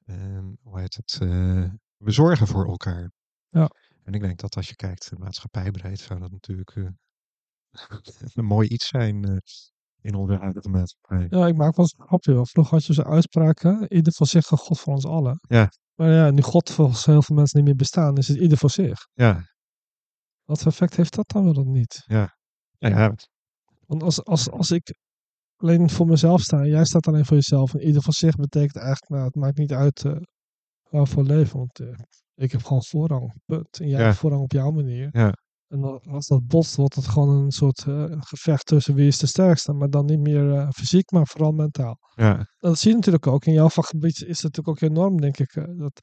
en hoe heet het? eh, we zorgen voor elkaar. Ja. En ik denk dat als je kijkt uh, maatschappijbreed, zou dat natuurlijk eh, een mooi iets zijn eh, in onze huidige maatschappij. Ja, ik maak wel eens een grapje. Vroeger had je zo'n uitspraak, hè? ieder voor zich God voor ons allen. Ja. Maar ja, nu God volgens heel veel mensen niet meer bestaan, is het ieder voor zich. Ja, Wat voor effect heeft dat dan wel niet? ja, ja, Want als, als, als ik alleen voor mezelf sta en jij staat alleen voor jezelf en ieder voor zich betekent eigenlijk, nou, het maakt niet uit eh waarvoor leven. Want eh, ik heb gewoon voorrang, punt. En jij Ja. hebt voorrang op jouw manier. Ja. En als dat botst, wordt het gewoon een soort eh, gevecht tussen wie is de sterkste. Maar dan niet meer fysiek, maar vooral mentaal. ja, Dat zie je natuurlijk ook. In jouw vakgebied is het natuurlijk ook enorm, denk ik. dat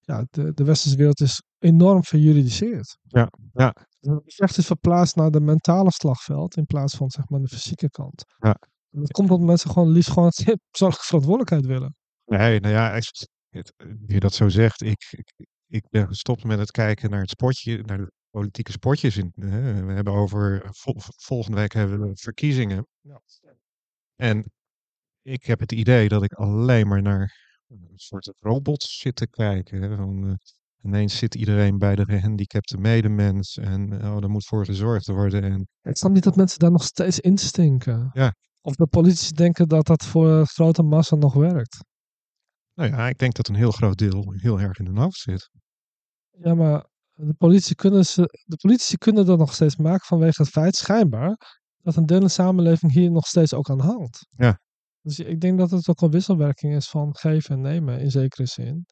ja, de, de westerse wereld is enorm verjuridiseerd. Ja, ja. Het gevecht is verplaatst naar de mentale slagveld in plaats van zeg maar de fysieke kant. Ja. En dat komt omdat mensen gewoon liefst gewoon persoonlijke verantwoordelijkheid willen. Nee, nou ja, nu je dat zo zegt, ik, ik, ik ben gestopt met het kijken naar het sportje, naar de politieke sportjes. In, hè. We hebben over, vol- volgende week hebben we verkiezingen. Ja. En ik heb het idee dat ik alleen maar naar een soort robots zit te kijken. Hè. Van, eh, ineens zit iedereen bij de gehandicapte medemens en oh, er moet voor gezorgd worden. En Ik snap niet dat mensen daar nog steeds instinken. Ja. Of de politici denken dat dat voor een grote massa nog werkt. nou ja, ik denk dat een heel groot deel heel erg in hun hoofd zit. Ja, maar de politici kunnen, ze, de politici kunnen dat nog steeds maken vanwege het feit, schijnbaar, dat een deel in de samenleving hier nog steeds ook aan hangt. Ja. Dus ik denk dat het ook een wisselwerking is van geven en nemen in zekere zin.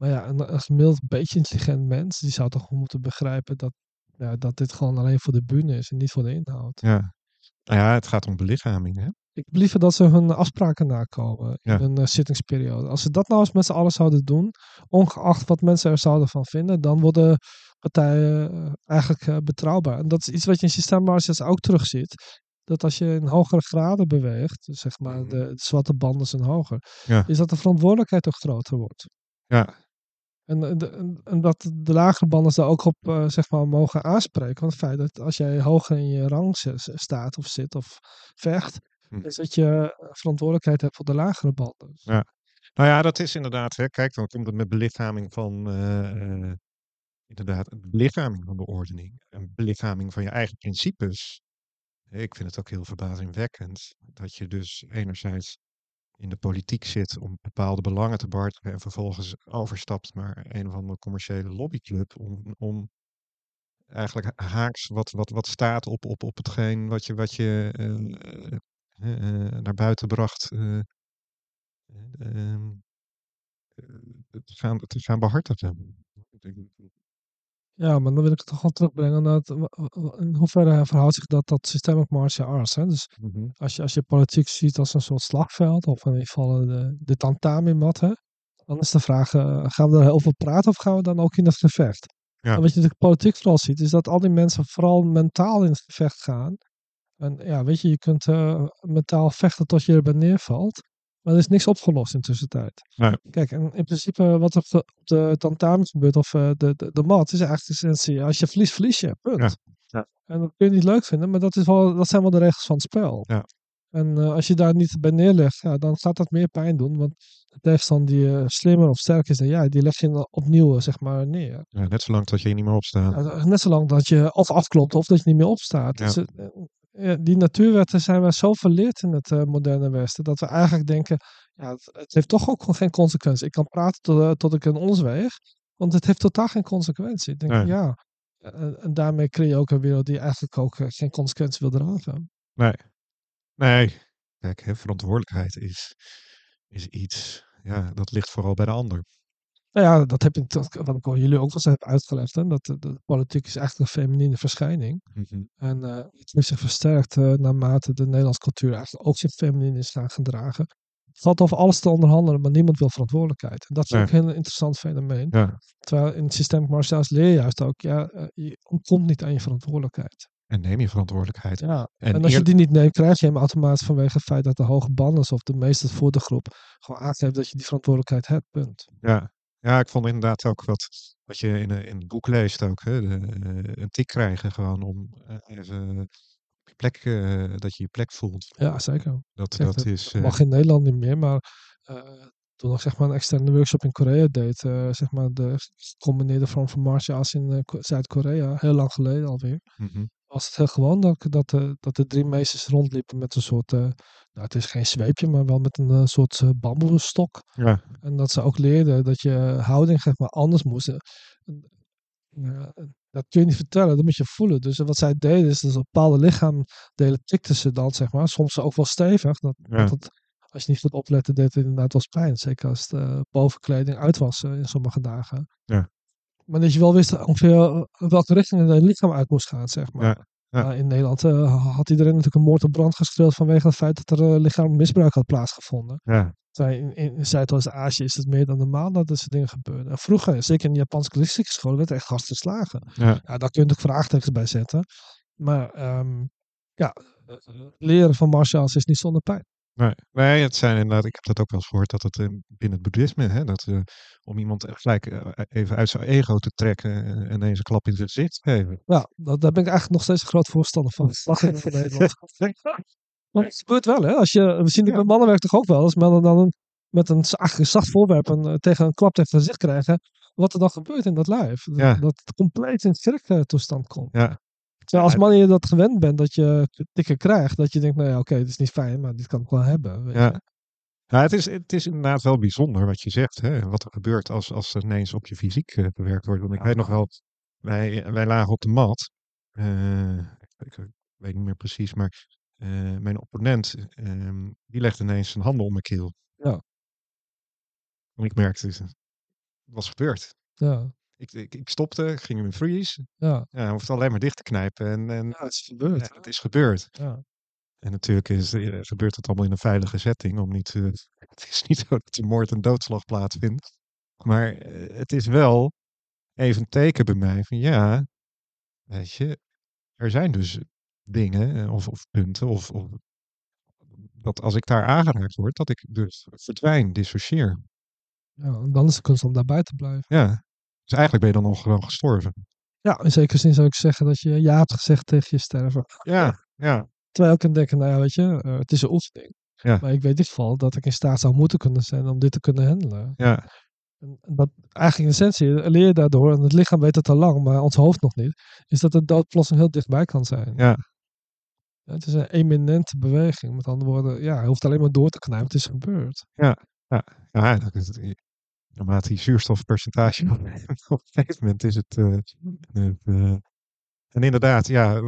Maar ja, een, een gemiddeld beetje intelligent mens, die zou toch moeten begrijpen dat, ja, dat dit gewoon alleen voor de bühne is en niet voor de inhoud. Ja. Nou ja, het gaat om belichaming. Hè? Ik liever dat ze hun afspraken nakomen Ja. in een eh, zittingsperiode. Als ze dat nou eens met z'n allen zouden doen, ongeacht wat mensen er zouden van vinden, dan worden partijen eh, eigenlijk eh, betrouwbaar. En dat is iets wat je in systeemmarges ook terugziet. Dat als je in hogere graden beweegt, dus zeg maar Mhm. de, de zwarte banden zijn hoger, Ja. is dat de verantwoordelijkheid ook groter wordt. Ja. En, en, en, en dat de lagere banden daar ook op eh, zeg maar mogen aanspreken. Want het feit dat als jij hoger in je rang staat of zit of vecht, Hm. is dat je verantwoordelijkheid hebt voor de lagere banden. Nou ja, dat is inderdaad, hè, kijk, dan komt het met belichaming van, eh, eh, inderdaad, belichaming van de ordening. Een belichaming van je eigen principes. Ik vind het ook heel verbazingwekkend dat je dus enerzijds in de politiek zit om bepaalde belangen te behartigen en vervolgens overstapt naar een of andere commerciële lobbyclub om, om eigenlijk haaks wat, wat, wat staat op, op, op hetgeen wat je, wat je eh, eh, eh, naar buiten bracht. eh, eh, ehm, eh, te gaan, te gaan behartigen. Ja, maar dan wil ik het toch gewoon terugbrengen naar het, in hoeverre verhoudt zich dat tot systemic martial arts. Hè? Dus Mhm. als je, als je politiek ziet als een soort slagveld, of in ieder geval de, de tantami-mat, hè, dan is de vraag, eh, gaan we er heel veel praten of gaan we dan ook in het gevecht? Ja. En wat je de politiek vooral ziet, is dat al die mensen vooral mentaal in het gevecht gaan. En ja, weet je, je kunt eh, mentaal vechten tot je erbij neervalt. Maar er is niks opgelost in de tussentijd. Nee. Kijk, en in principe wat er op de, op de tentamen gebeurt, of eh, de, de, de mat, is eigenlijk de essentie. Als je verliest, verlies je. Punt. Ja. Ja. En dat kun je niet leuk vinden, maar dat, is wel, dat zijn wel de regels van het spel. Ja. En eh, als je daar niet bij neerlegt, ja, dan gaat dat meer pijn doen. Want de tegenstander die eh, slimmer of sterker is dan jij, die leg je dan opnieuw zeg maar neer. Ja, net zolang dat je niet meer opstaat. Ja, net zolang dat je of afklopt of dat je niet meer opstaat. Ja. Dus, die natuurwetten zijn wij zo verleerd in het eh, moderne Westen, dat we eigenlijk denken, ja, het, het heeft toch ook gewoon geen consequentie. Ik kan praten tot, eh, tot ik een ons weeg, want het heeft totaal geen consequentie. Ik denk, Nee. ja, en, en daarmee creëer je ook een wereld die eigenlijk ook eh, geen consequentie wil dragen. Nee. Nee. Kijk, hè, verantwoordelijkheid is, is iets, ja, dat ligt vooral bij de ander. Nou ja, dat heb ik, dat, wat ik al jullie ook eens heb uitgelegd, hè, dat de, politiek is echt een feminine verschijning. Mhm. En eh, het heeft zich versterkt eh, naarmate de Nederlandse cultuur eigenlijk ook zich feminin is gaan gedragen. Het valt over alles te onderhandelen, maar niemand wil verantwoordelijkheid. En dat is Nee. ook een heel interessant fenomeen. Ja. Terwijl in het systeem arts leer je juist ook, ja, eh, je ontkomt niet aan je verantwoordelijkheid. En neem je verantwoordelijkheid. Ja. En, En als je die niet neemt, krijg je hem automatisch vanwege het feit dat de hoge banders of de meeste voor de groep gewoon aangeeft dat je die verantwoordelijkheid hebt. Punt. ja. Ja, ik vond inderdaad ook wat, wat je in, een- in het boek leest ook. Hè, de, eh, een tik krijgen gewoon om eh, even op je plek, eh, dat je je plek voelt. Ja, zeker. Dat, dat is... mag in Nederland niet meer, maar toen ik zeg maar een externe workshop in Korea deed, zeg maar de gecombineerde vorm van martial arts in Ko- Zuid-Korea, heel lang geleden alweer, mhm. was het heel gewoon dat, dat, de, dat de drie meesters rondliepen met een soort, eh, nou het is geen zweepje, maar wel met een eh, soort eh, bamboestok. Ja, En dat ze ook leerden dat je houding zeg maar anders moest. Eh, ja, dat kun je niet vertellen, dat moet je voelen. Dus wat zij deden is dat ze bepaalde lichaamdelen tikten ze dan, zeg maar. Soms ook wel stevig. Dat, Ja. dat als je niet goed oplette, deed het inderdaad wel eens pijn. Zeker als de bovenkleding uit was in sommige dagen. Ja. Maar dat je wel wist ongeveer welke richting het lichaam uit moest gaan, zeg maar. Ja, ja. Maar in Nederland eh, had iedereen natuurlijk een moord op brand gestreeld vanwege het feit dat er uh, lichamelijk misbruik had plaatsgevonden. ja, in, in, Zuidoost-Azië is het meer dan normaal dat dit soort dingen gebeuren. En vroeger, zeker in de Japanse klassieke school, werd er echt gast geslagen. Ja. Ja, daar kun je natuurlijk vraagtekens bij zetten. Maar ehm, ja, eh, leren van martial arts is niet zonder pijn. Nee, nee, het zijn inderdaad, ik heb dat ook wel eens gehoord, dat het eh, binnen het boeddhisme, hè, dat eh, om iemand gelijk eh, even uit zijn ego te trekken en ineens een klap in zijn gezicht te geven. Ja, dat, daar ben ik eigenlijk nog steeds een groot voorstander van. Slag in van Nederland. Maar het gebeurt wel, hè? Als je, we zien het Ja. met mannenwerk toch ook wel. Als mannen dan een, met een zacht, zacht voorwerp een, tegen een klap tegen het gezicht krijgen. Wat er dan gebeurt in dat lijf. Dat, Ja. dat het compleet in schriktoestand komt. Ja, Terwijl als man je dat gewend bent, dat je tikken krijgt. Dat je denkt, nou ja, oké, dit is niet fijn, maar dit kan ik wel hebben. Weet Ja. je. Het, is, het is inderdaad wel bijzonder wat je zegt, hè? wat er gebeurt als, als er ineens op je fysiek eh, bewerkt wordt. Want ik weet nog wel, wij, wij lagen op de mat. eh, ik, ik weet niet meer precies, maar eh, mijn opponent, ehm, die legde ineens zijn handen om mijn keel. Ja. En ik merkte, het was gebeurd. Ja, Ik, ik, ik stopte, ging in een freeze. ja. Ja, hij hoefde alleen maar dicht te knijpen en, en ja, het is gebeurd. ja, het is gebeurd. Ja. En natuurlijk is, eh, gebeurt het allemaal in een veilige setting. Om niet, eh, het is niet zo dat er moord en doodslag plaatsvindt. Maar eh, het is wel even een teken bij mij van ja, weet je, er zijn dus dingen of, of punten of, of dat als ik daar aangeraakt word, dat ik dus verdwijn, dissocieer. ja, dan is de kunst om daarbij te blijven. Ja, dus eigenlijk ben je dan al gewoon gestorven. Ja, in zekere zin zou ik zeggen dat je ja hebt gezegd tegen je sterven. Ja, ja, Terwijl ik kan denken, nou ja, weet je, eh, het is een oefening. Ja. Maar ik weet in ieder geval dat ik in staat zou moeten kunnen zijn om dit te kunnen handelen. ja, En dat eigenlijk in essentie leer je daardoor, en het lichaam weet het al lang, maar ons hoofd nog niet, is dat de dood heel dichtbij kan zijn. ja, Ja, Het is een eminente beweging. Met andere woorden, ja, hij hoeft alleen maar door te knijpen, het is gebeurd. ja. dat is het- naarmate die zuurstofpercentage opneemt, op een gegeven moment is het. eh, eh, en inderdaad, ja,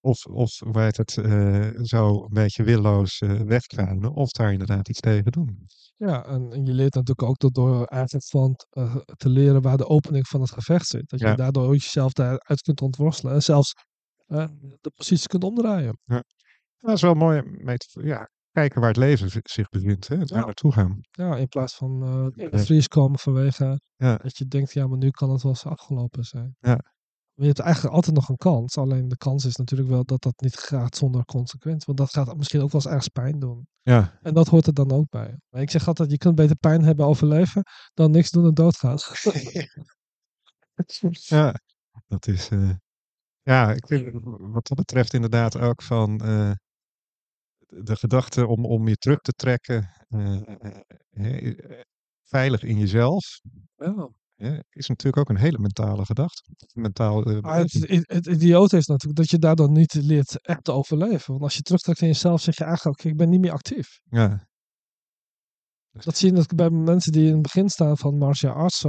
of, of heet het, eh, zo een beetje willoos eh wegkruinen, of daar inderdaad iets tegen doen. Ja, en, en je leert natuurlijk ook dat door van eh, te leren waar de opening van het gevecht zit. Dat je Ja. daardoor jezelf daaruit kunt ontworstelen. En zelfs de positie kunt omdraaien. Dat is wel mooi om mee te, ja, kijken waar het leven zi- zich bevindt, hè, daar Ja. naartoe gaan. Ja, in plaats van eh in de Ja. vries komen vanwege dat je denkt, ja, maar nu kan het wel eens afgelopen zijn. Ja. Maar je hebt eigenlijk altijd nog een kans. Alleen de kans is natuurlijk wel dat dat niet gaat zonder consequentie. Want dat gaat misschien ook wel eens ergens pijn doen. Ja, En dat hoort er dan ook bij. Maar ik zeg altijd, je kunt beter pijn hebben overleven dan niks doen en doodgaan. ja, dat is. eh, ja, ik vind wat dat betreft inderdaad ook van eh, de gedachte om, om je terug te trekken, eh, eh, eh, veilig in jezelf, Ja. hè, is natuurlijk ook een hele mentale gedachte. Mentaal. Maar het, het, idiote is natuurlijk dat je daardoor niet leert echt te overleven. Want als je terugtrekt in jezelf, zeg je eigenlijk ik ben niet meer actief. ja, Dat zie je bij mensen die in het begin staan van martial arts.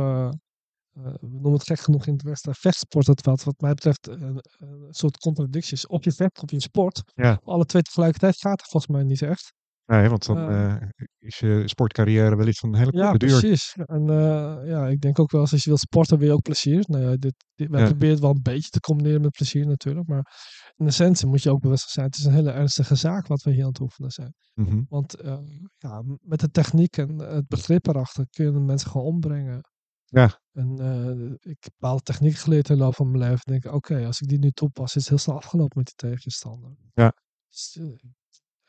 We noemen het gek genoeg in het Westen vechtsport. Het wat, wat mij betreft eh, een soort contradicties. Op je vecht, op je sport. Ja. Alle twee tegelijkertijd gaat er volgens mij niet echt. nee, want dan Eh. eh, is je sportcarrière wellicht van een hele Ja, korte duur. precies. En eh, ja, ik denk ook wel eens als je wilt sporten, wil je ook plezier. Nou ja, dit, dit, wij Ja. proberen het wel een beetje te combineren met plezier natuurlijk. Maar in essentie moet je ook bewust zijn. Het is een hele ernstige zaak wat we hier aan het oefenen zijn. Mhm. Want eh, ja, met de techniek en het begrip erachter kun je mensen gewoon ombrengen. Ja. En eh, ik heb bepaalde techniek geleerd in de loop van mijn leven. En denk ik, oké, als ik die nu toepas, is het heel snel afgelopen met die tegenstander. Ja. Dus, eh,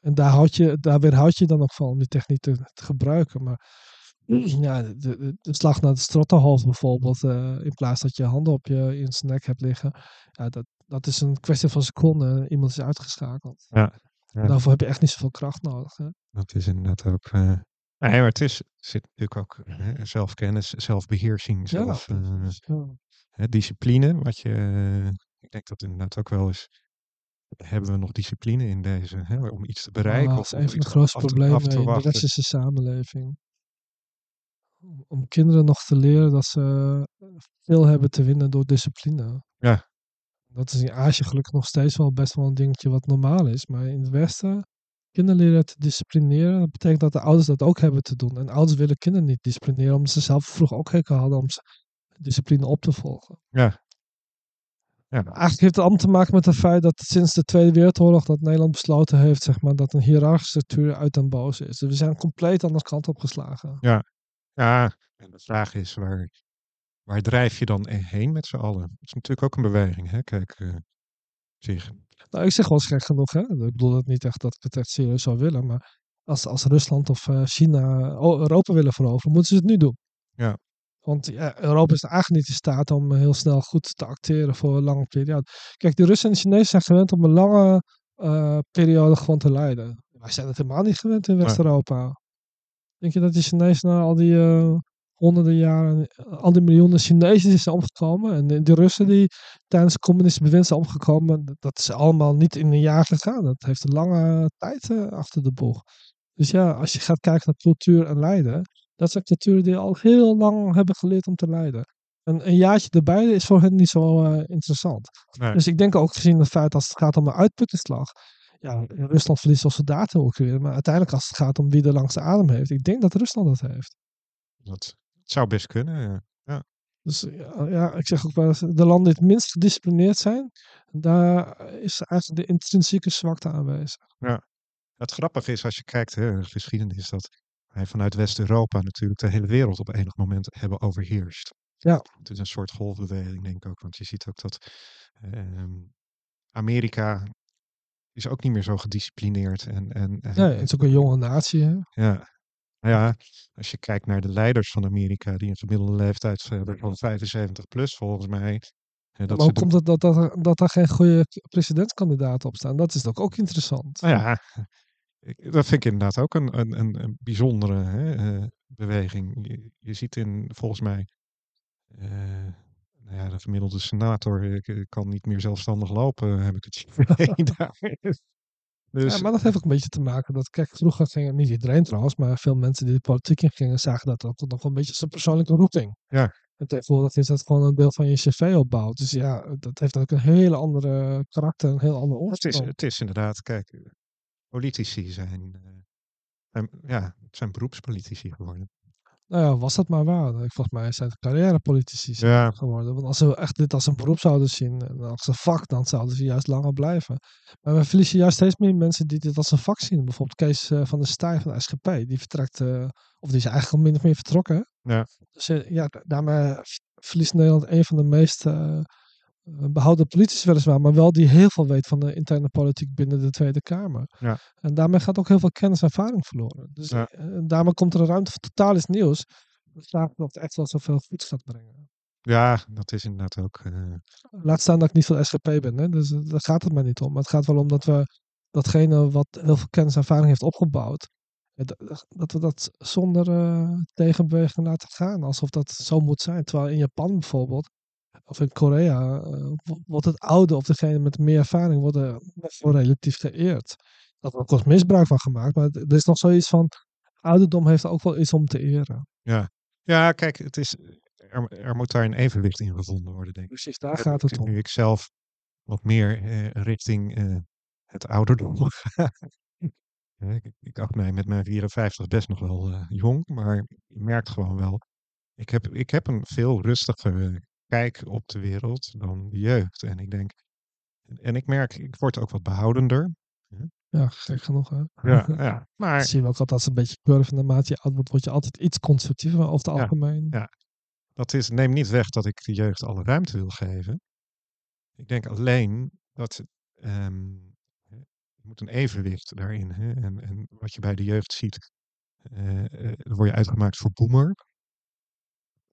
en daar, houd je, daar weerhoud je dan ook van om die techniek te, te gebruiken. Maar ja, de, de, de slag naar de strottenhoofd bijvoorbeeld, eh, in plaats dat je handen op je in zijn nek hebt liggen, ja, dat, dat is een kwestie van seconden. Iemand is uitgeschakeld. Ja, ja. Daarvoor heb je echt niet zoveel kracht nodig. Hè? Dat is inderdaad ook. Eh, nee, maar het is, zit natuurlijk ook hè, zelfkennis, zelfbeheersing, zelf, eh, hè, discipline. Wat je, eh, ik denk dat inderdaad ook wel eens. Hebben we nog discipline in deze, hè, om iets te bereiken? Ah, of dat is een van de grootste problemen in de westerse samenleving. Om- Om kinderen nog te leren dat ze veel hebben te winnen door discipline. Ja. Dat is in Azië gelukkig nog steeds wel best wel een dingetje wat normaal is. Maar in het Westen, kinderen leren te disciplineren. Dat betekent dat de ouders dat ook hebben te doen. En ouders willen kinderen niet disciplineren, omdat ze zelf vroeger ook hekel hadden om ze- discipline op te volgen. Ja. Ja, Eigenlijk heeft het allemaal te maken met het feit dat sinds de Tweede Wereldoorlog dat Nederland besloten heeft, zeg maar, dat een hiërarchische structuur uit den boze is. Dus we zijn compleet andere kant op geslagen. ja, en de vraag is, waar, waar drijf je dan heen met z'n allen? Dat is natuurlijk ook een beweging, hè? Kijk, zich. Nou, ik zeg wel eens gek genoeg, hè. Ik bedoel dat niet echt dat ik het echt serieus zou willen, maar als, als Rusland of eh, China o- Europa willen veroveren, moeten ze het nu doen. Ja. Want ja, Europa is eigenlijk niet in staat om heel snel goed te acteren voor een lange periode. Kijk, de Russen en de Chinezen zijn gewend om een lange eh, periode gewoon te leiden. Wij zijn het helemaal niet gewend in Nee. West-Europa. Denk je dat die Chinezen na al die eh, honderden jaren, eh, al die miljoenen Chinezen die zijn omgekomen en de, de Russen die tijdens het communistische bewind zijn omgekomen, dat- is allemaal niet in een jaar gegaan. Dat heeft een lange tijd eh, achter de boeg. Dus ja, als je gaat kijken naar cultuur en lijden, dat zijn culturen die al heel lang hebben geleerd om te lijden. En een jaartje erbij is voor hen niet zo eh, interessant. Nee. Dus ik denk ook gezien het feit als het gaat om een uitputtingsslag. Ja, Rusland verliest al soldaten in Oekraïne. Maar uiteindelijk als het gaat om wie de langste adem heeft. Ik denk dat Rusland dat heeft. Dat zou best kunnen. ja. Dus ja, ja, ik zeg ook wel eens, de landen die het minst gedisciplineerd zijn. Daar is eigenlijk de intrinsieke zwakte aanwezig. Het grappige is als je kijkt, hè, de geschiedenis, dat wij vanuit West-Europa natuurlijk de hele wereld op enig moment hebben overheerst. Ja. Het is een soort golfbeweging, denk ik ook. Want je ziet ook dat ehm, Amerika is ook niet meer zo gedisciplineerd. En, en, en- Nee, het is ook een jonge natie. Hè? Ja. Nou ja, als je kijkt naar de leiders van Amerika, die een gemiddelde leeftijd hebben van 75 plus volgens mij. hè, dat maar hoe komt het dat, dat, dat er geen goede presidentskandidaten op staan? Dat is toch ook interessant. Nou ja, dat vind ik inderdaad ook een, een, een, een bijzondere hè, eh, beweging. Je, je ziet in, volgens mij, eh, nou ja, de gemiddelde senator eh, kan niet meer zelfstandig lopen, heb ik het idee daar. Dus, ja, maar dat heeft ook een beetje te maken dat, kijk, vroeger ging niet iedereen trouwens, maar veel mensen die de politiek in gingen, zagen dat ook nog wel een beetje een persoonlijke roeping. Ja. En tegenwoordig is dat gewoon een deel van je cv opbouwt. Dus ja, dat heeft ook een hele andere karakter, een heel ander het, is, oorsprong. het is inderdaad, kijk, eh, politici zijn, eh, zijn, ja, zijn beroepspolitici geworden. Nou ja, was dat maar waar. Ik, volgens mij zijn het carrièrepolitici Ja. geworden. Want als ze echt dit als een beroep zouden zien, en als een vak, dan zouden ze juist langer blijven. Maar we verliezen juist steeds meer mensen die dit als een vak zien. Bijvoorbeeld Kees eh, van der Staaij van de SGP. Die vertrekt, eh, of die is eigenlijk al min of meer vertrokken. Ja. Dus eh, ja, da- daarmee verliest Nederland een van de meest eh, eh, behouden politici weliswaar, maar wel die heel veel weet van de interne politiek binnen de Tweede Kamer. Ja. En daarmee gaat ook heel veel kennis en ervaring verloren. Dus Ja. eh, en daarmee komt er een ruimte voor totaal iets nieuws. De vraag of het echt wel zoveel goeds gaat brengen. Ja, dat is inderdaad ook. eh, Laat staan dat ik niet van de SGP ben, hè? dus daar gaat het maar niet om. Maar het gaat wel om dat we datgene wat heel veel kennis en ervaring heeft opgebouwd, dat- we dat zonder eh, tegenbeweging laten gaan. Alsof dat zo moet zijn. Terwijl in Japan bijvoorbeeld, of in Korea, eh, wo- wordt het oude of degene met meer ervaring worden voor relatief geëerd. Dat wordt ook wel misbruik van gemaakt, maar er is nog zoiets van, ouderdom heeft ook wel iets om te eren. ja, kijk, het is, er, er moet daar een evenwicht in gevonden worden, denk ik. Precies, daar gaat het om. Nu ik zelf wat meer eh, richting eh, het ouderdom ga. Eh, ik, ik acht mij met mijn 54 best nog wel eh, jong, maar je merkt gewoon wel. Ik heb, ik heb een veel rustiger kijk op de wereld dan de jeugd. En ik denk, en ik merk, ik word ook wat behoudender. Ja, gek genoeg hè. Ja, ja. Maar Dat zien we ook altijd als een beetje curve. Naarmate je oud wordt, word je altijd iets conservatiever over het Ja, algemeen. ja. dat is, neem niet weg dat ik de jeugd alle ruimte wil geven. Ik denk alleen dat het, ehm, je moet een evenwicht daarin. Hè? En, en wat je bij de jeugd ziet, eh, eh, word je uitgemaakt voor boemer.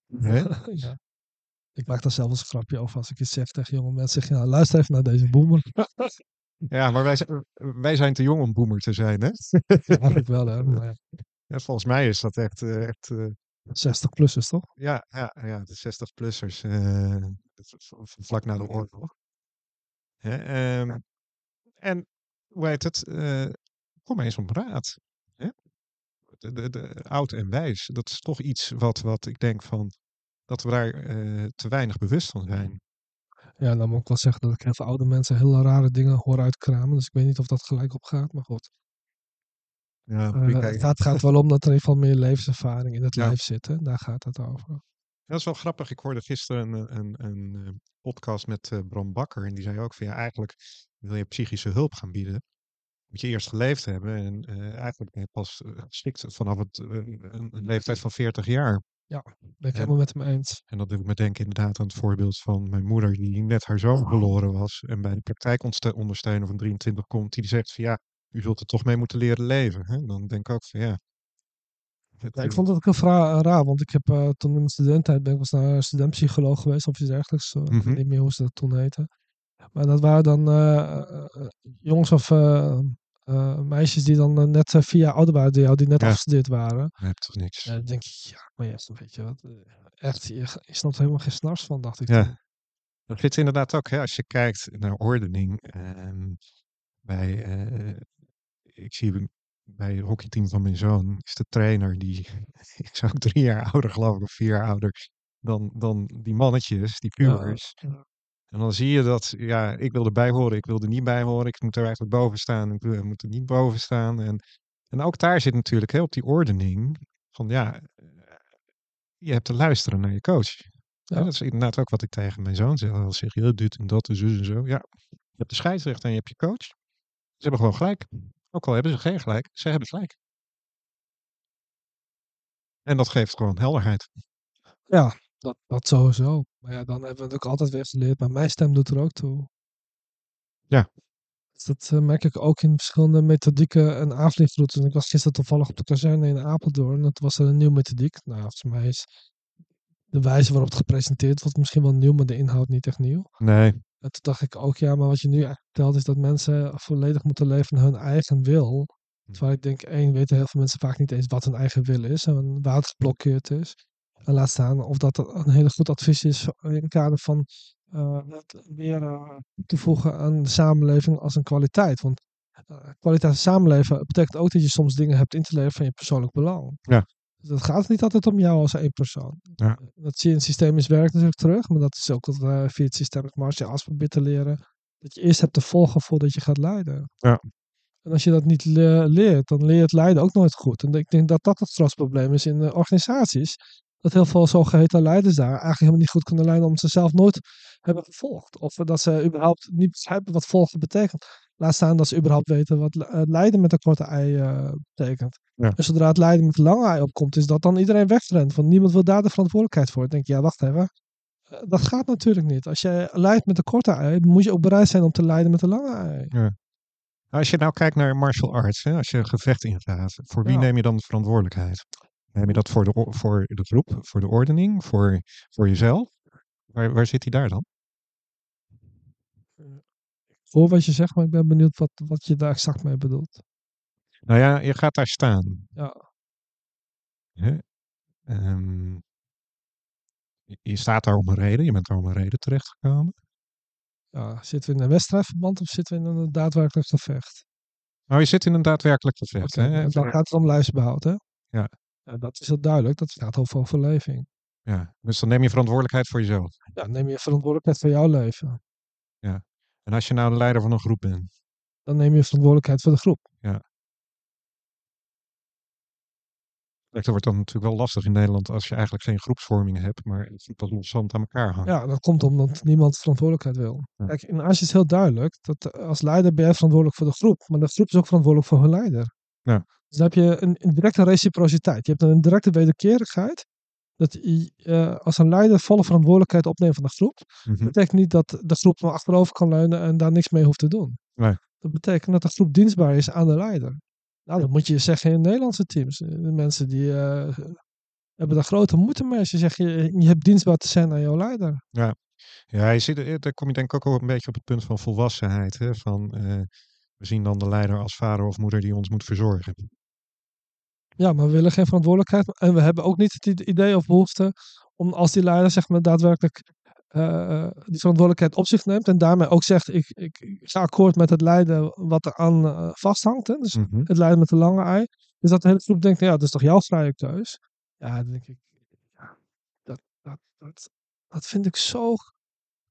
Ja. Ik maak daar zelf eens een grapje over als ik iets zeg tegen jonge mensen. Zeg nou, luister even naar deze boemer. Ja, maar wij zijn, wij zijn te jong om boemer te zijn. Hè? Eigenlijk wel, hè. Maar ja, Ja, volgens mij is dat echt, eh, echt eh, 60 plus is toch? ja, ja, ja, de 60-plussers eh, vlak na de oorlog. Ehm, En hoe heet het? eh, kom eens om raad. Hè? De, de, de, oud en wijs, dat is toch iets wat, wat ik denk van dat we daar eh, te weinig bewust van zijn. Ja, dan moet ik wel zeggen dat ik heel veel oude mensen hele rare dingen hoor uitkramen. Dus ik weet niet of dat gelijk op gaat, maar goed. Ja, Eh, het gaat, wel om dat er in ieder geval meer levenservaring in het Ja. lijf zit. Hè? Daar gaat het over. Dat is wel grappig. Ik hoorde gisteren een, een, een, eh, podcast met uh, Bram Bakker. En die zei ook van ja, eigenlijk wil je psychische hulp gaan bieden. Moet je eerst geleefd hebben. En uh, eigenlijk ben je pas geschikt vanaf het, een, een, leeftijd van 40 jaar. Ja, ben ik helemaal met hem eens. En dat doe ik me denken inderdaad aan het voorbeeld van mijn moeder, die net haar zoon verloren was. En bij de praktijkondersteuner van 23 komt, die zegt van ja, u zult er toch mee moeten leren leven. Hè? Dan denk ik ook van ja, ja, ik vond het ook heel raar, want ik heb uh, toen in mijn studententijd ben ik was naar een studentpsycholoog geweest of iets dergelijks. Uh, mm -hmm. niet meer hoe ze dat toen heette. Maar dat waren dan uh, jongens of meisjes die dan net vier jaar ouder waren, die, die net ja. afgestudeerd waren. Je hebt toch niks. Dan denk ik, ja, maar ja, weet je wat. Echt, je, je snapt er helemaal geen snars van, dacht ik. Ja. Toen. Dat zit inderdaad ook, hè, als je kijkt naar ordening. Ehm, bij, ik zie bij het hockeyteam van mijn zoon is de trainer, die is ook drie jaar ouder geloof ik, of vier jaar ouder dan, dan die mannetjes, die pubers. Ja. En dan zie je dat, ja, ik wil erbij horen, ik wil er niet bij horen, ik moet er eigenlijk boven staan, ik moet er niet boven staan. En, en ook daar zit natuurlijk heel op die ordening van, ja, je hebt te luisteren naar je coach. Ja. dat is inderdaad ook wat ik tegen mijn zoon zeg. Als zeg je dit en dat en zo en zo. Ja, je hebt de scheidsrechter en je hebt je coach. Ze hebben gewoon gelijk. Ook al hebben ze geen gelijk, ze hebben gelijk. En dat geeft gewoon helderheid. Ja, dat, dat sowieso. Maar ja, dan hebben we het ook altijd weer geleerd. Maar mijn stem doet er ook toe. Ja. Dus dat uh, merk ik ook in verschillende methodieken en aanvliegroutes. Ik was gisteren toevallig op de kazerne in Apeldoorn. Dat was er een nieuwe methodiek. Nou, volgens mij is de wijze waarop het gepresenteerd wordt misschien wel nieuw, maar de inhoud niet echt nieuw. Nee. En toen dacht ik ook, ja, maar wat je nu eigenlijk vertelt is dat mensen volledig moeten leven naar hun eigen wil. Hm. Terwijl ik denk, één, weten heel veel mensen vaak niet eens wat hun eigen wil is en waar het geblokkeerd is. Laat staan of dat een hele goed advies is in het kader van uh, het weer uh, toevoegen aan de samenleving als een kwaliteit. Want uh, kwaliteit samenleven betekent ook dat je soms dingen hebt in te leveren van je persoonlijk belang. Ja dat gaat niet altijd om jou als één persoon. Ja. Dat zie je in systemisch werk natuurlijk terug, maar dat is ook wat uh, via het systemic martial arts probeert te leren. Dat je eerst hebt te volgen voordat je gaat leiden. Ja. En als je dat niet le leert, dan leer je het leiden ook nooit goed. En ik denk dat dat het grootste probleem is in organisaties. Dat heel veel zogeheten leiders daar eigenlijk helemaal niet goed kunnen leiden omdat ze zelf nooit hebben gevolgd. Of dat ze überhaupt niet begrijpen wat volgen betekent. Laat staan dat ze überhaupt weten wat uh, leiden met een korte ei uh, betekent. Ja. En zodra het leiden met een lange ei opkomt, is dat dan iedereen wegrent. Want niemand wil daar de verantwoordelijkheid voor. Dan denk je, ja, wacht even. Uh, dat gaat natuurlijk niet. Als je leidt met een korte ei, moet je ook bereid zijn om te leiden met een lange ei. Ja. Als je nou kijkt naar martial arts, hè, als je een gevecht ingaat, voor wie Ja. neem je dan de verantwoordelijkheid? Neem je dat voor de, voor de groep, voor de ordening, voor, voor jezelf? Waar, waar zit hij daar dan? Voor wat je zegt, maar ik ben benieuwd wat, wat je daar exact mee bedoelt. Nou ja, je gaat daar staan. Ja. Hè? Ehm, je- staat daar om een reden, je bent daar om een reden terechtgekomen. Ja, zitten we in een wedstrijdverband of zitten we in een daadwerkelijk gevecht? Nou, je zit in een daadwerkelijk gevecht. Oké, hè? dan gaat het om lijfsbehoud, hè? Ja. Dat is heel duidelijk. Dat gaat over overleving. Ja, dus dan neem je verantwoordelijkheid voor jezelf. Ja, neem je verantwoordelijkheid voor jouw leven. En als je nou de leider van een groep bent, Dan neem je verantwoordelijkheid voor de groep. Kijk, dat wordt dan natuurlijk wel lastig in Nederland als je eigenlijk geen groepsvorming hebt, maar het dat loszand aan elkaar hangt. Ja, dat komt omdat niemand verantwoordelijkheid wil. Ja. Kijk, in Azië is het heel duidelijk dat eh, als leider ben jij verantwoordelijk voor de groep, maar de groep is ook verantwoordelijk voor hun leider. Ja. Dus dan heb je een, een directe reciprociteit. Je hebt een directe wederkerigheid. Dat je, eh, als een leider volle verantwoordelijkheid opneemt van de groep, Mhm. betekent niet dat de groep maar achterover kan leunen en daar niks mee hoeft te doen. Nee. Dat betekent dat de groep dienstbaar is aan de leider. Nou, dat moet je zeggen in Nederlandse teams. De mensen die eh, hebben daar grote moeite mee. Als je zegt, je, je hebt dienstbaar te zijn aan jouw leider. Ja, je zit, eh, daar kom je denk ik ook een beetje op het punt van volwassenheid. Hè? Van, eh, we zien dan de leider als vader of moeder die ons moet verzorgen. Ja, maar we willen geen verantwoordelijkheid. En we hebben ook niet het idee of behoefte om als die leider zeg maar daadwerkelijk eh, die verantwoordelijkheid op zich neemt. En daarmee ook zegt, ik, ik, ik ga akkoord met het lijden wat er aan eh, vasthangt. Hè? Dus Mhm. het lijden met de lange ei. Dus dat de hele groep denkt, ja, dat is toch jouw vrije keus? Ja, dan denk ik, ja, dat, dat, dat, dat vind ik zo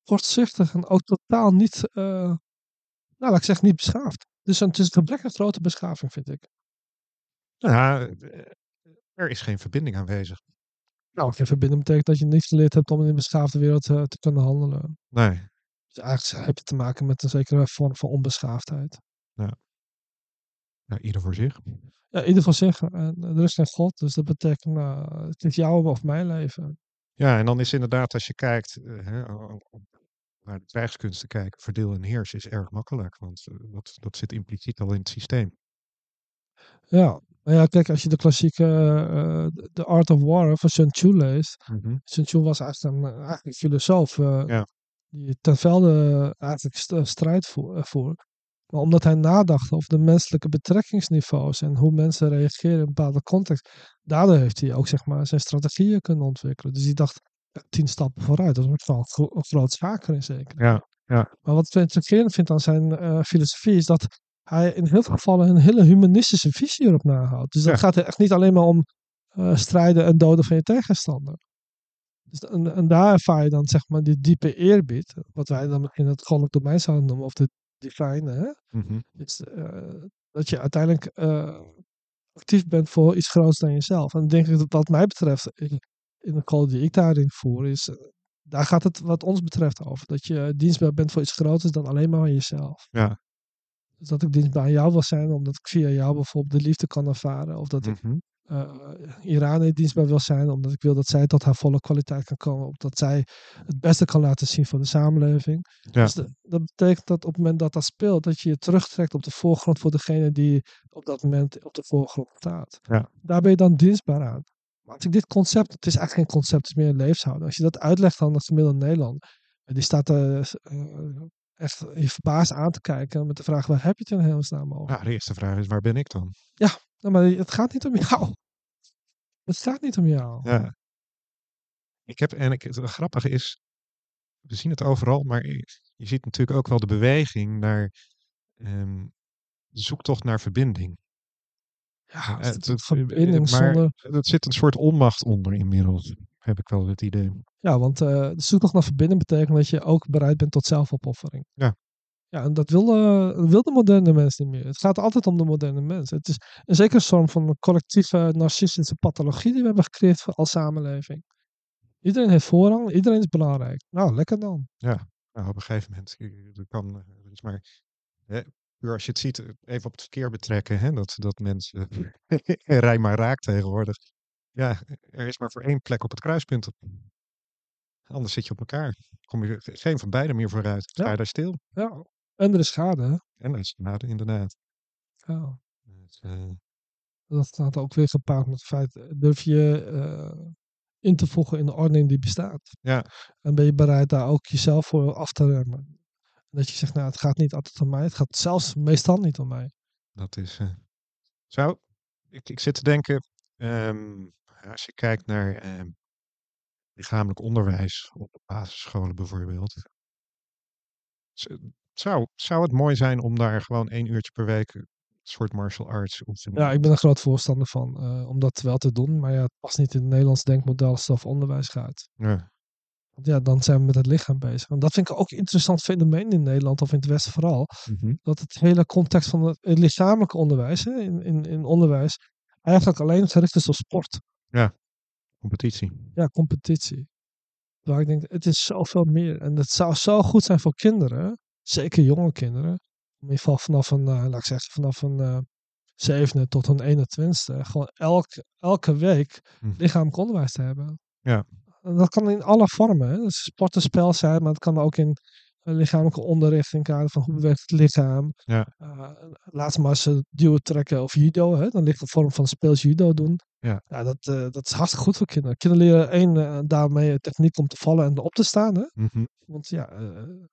kortzichtig en ook totaal niet, eh, nou laat ik zeggen, niet beschaafd. Dus het is een gebrek aan grote beschaving, vind ik. Nou Ja, eh, er is geen verbinding aanwezig. Nou, geen verbinden betekent dat je niet geleerd hebt om in een beschaafde wereld eh, te kunnen handelen. Nee. Dus eigenlijk heb je te maken met een zekere vorm van onbeschaafdheid. Ja, ieder voor zich. Ja, ieder van zich. En er is geen God, dus dat betekent, nou, het is jouw of mijn leven. Ja, en dan is inderdaad, als je kijkt eh, hè, naar de krijgskunsten kijken, verdeel en heers is erg makkelijk, want eh, dat, dat zit impliciet al in het systeem. Ja, maar ja, kijk, als je de klassieke eh, de The Art of War van Sun Tzu leest. Sun Tzu was eigenlijk een, eigenlijk een filosoof eh, Ja. die ten velde eigenlijk st- strijd eh, voer. Maar omdat hij nadacht over de menselijke betrekkingsniveaus en hoe mensen reageren in een bepaalde context, daardoor heeft hij ook zeg maar, zijn strategieën kunnen ontwikkelen. Dus hij dacht ja, tien stappen vooruit. Dat is wel een, gro- een groot zaken in zeker. Ja, Maar wat ik intrigerend vind aan zijn eh, filosofie is dat hij in heel veel gevallen een hele humanistische visie erop nahoudt. Dus dat Ja. gaat er echt niet alleen maar om eh, strijden en doden van je tegenstander. Dus, en, en daar ervaar je dan zeg maar die diepe eerbied, wat wij dan in het goddelijk domein zouden noemen, of de divine, hè? mhm, Dus, eh, dat je uiteindelijk actief bent voor iets groots dan jezelf. En ik denk dat wat mij betreft, in, de call die ik daarin voer, is, eh, daar gaat het wat ons betreft over. Dat je dienstbaar bent voor iets groters dan alleen maar aan jezelf. ja. Dus dat ik dienstbaar aan jou wil zijn, omdat ik via jou bijvoorbeeld de liefde kan ervaren. Of dat ik Iran dienstbaar wil zijn, omdat ik wil dat zij tot haar volle kwaliteit kan komen. Omdat zij het beste kan laten zien voor de samenleving. Ja. Dus de- dat betekent dat op het moment dat dat speelt, dat je je terugtrekt op de voorgrond voor degene die op dat moment op de voorgrond staat. Ja. Daar ben je dan dienstbaar aan. Maar als ik dit concept, het is eigenlijk geen concept, het is meer een levenshouding. Als je dat uitlegt aan de gemiddelde Nederland, die staat er eh, echt je verbaasd aan te kijken met de vraag, waar heb je het in hemelsnaam over? Nou, de eerste vraag is, waar ben ik dan? Nou, maar het gaat niet om jou. Het gaat niet om jou. Ja. Ik heb, en ik, het grappige is, we zien het overal, maar je je ziet natuurlijk ook wel de beweging naar ehm, de zoektocht naar verbinding. Ja, Eh, het maar er zit een soort onmacht onder inmiddels, heb ik wel het idee. Ja, want eh de zoektocht naar verbinding betekent dat je ook bereid bent tot zelfopoffering. Ja. Ja, en dat wil, eh, dat wil de moderne mens niet meer. Het gaat altijd om de moderne mens. Het is een zekere vorm van een collectieve narcistische pathologie die we hebben gecreëerd voor als samenleving. Iedereen heeft voorrang, iedereen is belangrijk. Nou, lekker dan. Nou, op een gegeven moment, kan, is maar, hè, puur als je het ziet, eh, even op het verkeer betrekken, hè, dat, dat mensen, rij maar raak tegenwoordig. Ja, er is maar voor één plek op het kruispunt. Anders zit je op elkaar. Kom je geen van beiden meer vooruit. Sta Ja. je daar stil. Ja. En er is schade, hè? En dat is nou, inderdaad. Ja. Dus, eh, Dat staat ook weer gepaard met het feit, eh, durf je in te voegen in de ordening die bestaat. Ja. En ben je bereid daar ook jezelf voor af te remmen. Dat je zegt, nou, het gaat niet altijd om mij. Het gaat zelfs meestal niet om mij. dat is. eh, Zo, ik, ik zit te denken, ehm, als je kijkt naar ehm, lichamelijk onderwijs op de basisscholen bijvoorbeeld. Zou, zou het mooi zijn om daar gewoon één uurtje per week een soort martial arts oefening Ja, ik ben een groot voorstander van eh, om dat wel te doen. Maar ja, het past niet in het Nederlands denkmodel als het over onderwijs gaat. Ja, ja, dan zijn we met het lichaam bezig. En dat vind ik ook een interessant fenomeen in Nederland, of in het Westen vooral. mhm, Dat het hele context van het, het lichamelijke onderwijs, hè, in, in, in onderwijs, eigenlijk alleen gericht is op sport. competitie. Ja, competitie. Waar ik denk, het is zoveel meer. En het zou zo goed zijn voor kinderen, zeker jonge kinderen. In ieder geval vanaf een, eh, laat ik zeggen, vanaf een zevende tot een 21ste. Gewoon elk, elke week Hm. lichamelijk onderwijs te hebben. Ja. Dat kan in alle vormen. Hè. Sport en spel zijn, maar het kan ook in eh, lichamelijke onderricht in kader van hoe beweegt het lichaam. Ja. Uh, laat maar eens eh, duwen, trekken of judo. Hè. Dan ligt een vorm van speels judo doen. Ja. dat, eh, dat is hartstikke goed voor kinderen. Kinderen leren één, eh, daarmee techniek om te vallen en op te staan. Hè. mhm, Want ja, eh,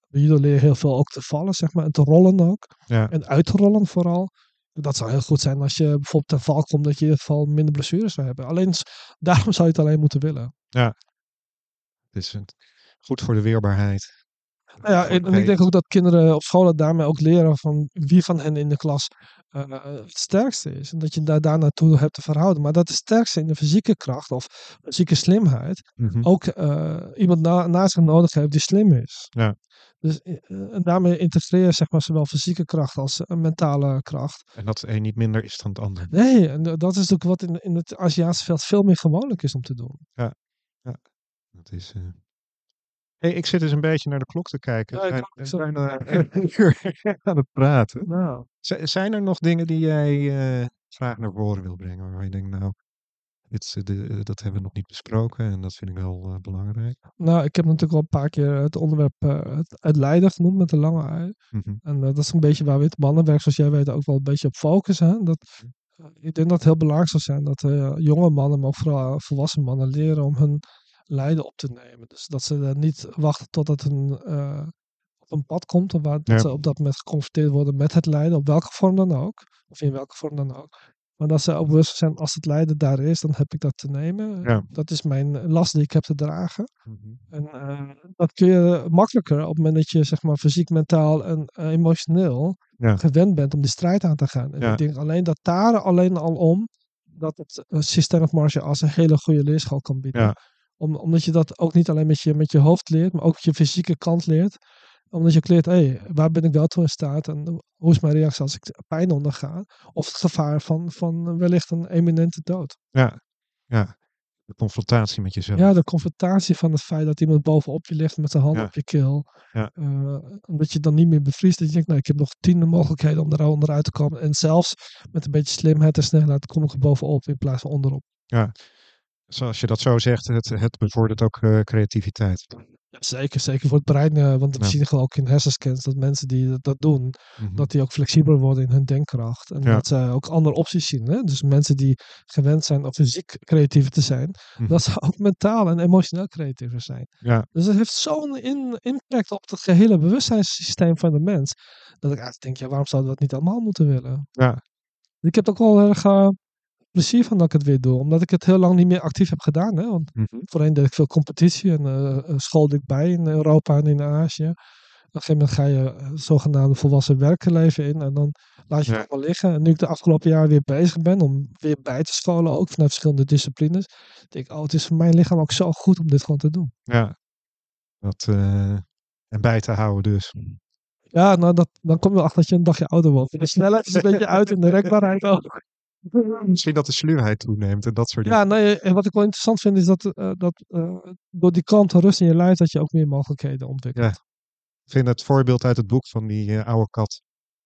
bij judo leer je heel veel ook te vallen, zeg maar. En te rollen ook. Ja, En uit te rollen vooral. Dat zou heel goed zijn als je bijvoorbeeld ten val komt, dat je in ieder geval minder blessures zou hebben. Alleen, daarom zou je het alleen moeten willen. Het is goed voor de weerbaarheid. Nou ja, en, en ik denk ook dat kinderen op scholen daarmee ook leren van wie van hen in de klas eh, het sterkste is. En dat je daar, daar naartoe hebt te verhouden. Maar dat de sterkste in de fysieke kracht of fysieke slimheid Mhm, ook eh, iemand na, naast zich nodig heeft die slim is. Ja. Dus eh, en daarmee integreer je zeg maar zowel fysieke kracht als mentale kracht. En dat het een niet minder is dan het ander. Nee, en dat is ook wat in, in het Aziatische veld veel meer gewoonlijk is om te doen. Ja. Dat is. eh Hey, ik zit dus een beetje naar de klok te kijken. Ja, ik We zijn een uur aan het praten. Nou, Zijn er nog dingen die jij eh, graag naar voren wil brengen? Waarvan je denkt, nou, dit, is, eh, de, eh, dat hebben we nog niet besproken en dat vind ik wel eh, belangrijk. nou, ik heb natuurlijk al een paar keer het onderwerp eh, het, lijden genoemd met de lange ui. Mhm. En eh, dat is een beetje waar we het mannenwerk, zoals jij weet, ook wel een beetje op focussen. Dat, eh, ik denk dat het heel belangrijk zou zijn dat eh, jonge mannen, maar ook vooral volwassen mannen, leren om hun lijden op te nemen. Dus dat ze er niet wachten totdat een, eh, op een pad komt, waar Ja. ze op dat moment geconfronteerd worden met het lijden, op welke vorm dan ook. Of in welke vorm dan ook. Maar dat ze ook bewust zijn, als het lijden daar is, dan heb ik dat te nemen. Ja. Dat is mijn last die ik heb te dragen. Mhm. En eh, dat kun je makkelijker op het moment dat je zeg maar fysiek, mentaal en eh, emotioneel Ja. gewend bent om die strijd aan te gaan. En Ja. ik denk alleen dat daar alleen al om dat het systeem of martial arts een hele goede leerschool kan bieden. Ja. Om, omdat je dat ook niet alleen met je, met je hoofd leert, maar ook je fysieke kant leert. Omdat je ook leert, hé, waar ben ik wel toe in staat en hoe is mijn reactie als ik pijn onderga? Of het gevaar van, van wellicht een eminente dood. Ja. ja, de confrontatie met jezelf. Ja, de confrontatie van het feit dat iemand bovenop je ligt met zijn hand Ja. op je keel. Ja. Eh, omdat je dan niet meer bevriest. Dat je denkt, nou, ik heb nog tien mogelijkheden om er onderuit te komen. En zelfs met een beetje slimheid en snelheid kom ik er bovenop in plaats van onderop. Zoals je dat zo zegt, het, het bevordert ook eh, creativiteit. Ja, zeker, zeker voor het brein. eh, want we Ja. zien gewoon ook in hersenscans dat mensen die dat, dat doen, Mhm. dat die ook flexibeler worden in hun denkkracht. En Ja. dat ze ook andere opties zien. Hè? Dus mensen die gewend zijn om fysiek creatief te zijn, Mhm. dat ze ook mentaal en emotioneel creatiever zijn. Ja. Dus het heeft zo'n in- impact op het gehele bewustzijnssysteem van de mens. Dat ik eigenlijk denk, ja, waarom zouden we dat niet allemaal moeten willen? Ja. Ik heb ook wel erg eh, plezier van dat ik het weer doe. Omdat ik het heel lang niet meer actief heb gedaan. Hè? Want Mhm. voorheen deed ik veel competitie en eh, eh, schoolde ik bij in Europa en in Azië. Op een gegeven moment ga je eh, zogenaamde volwassen werkenleven in en dan laat je Ja. het allemaal liggen. En nu ik de afgelopen jaren weer bezig ben om weer bij te scholen, ook vanuit verschillende disciplines, denk ik, oh, het is voor mijn lichaam ook zo goed om dit gewoon te doen. Ja. Dat, en bij te houden dus. Ja, nou, dat, dan kom je wel achter dat je een dagje ouder wordt. De snelheid is een beetje uit en de rekbaarheid ook. Misschien dat de sluwheid toeneemt en dat soort dingen. Ja, nee, en wat ik wel interessant vind is dat, eh, dat eh, door die kalmte en rust in je lijf, dat je ook meer mogelijkheden ontwikkelt. Ik vind het voorbeeld uit het boek van die eh, oude kat.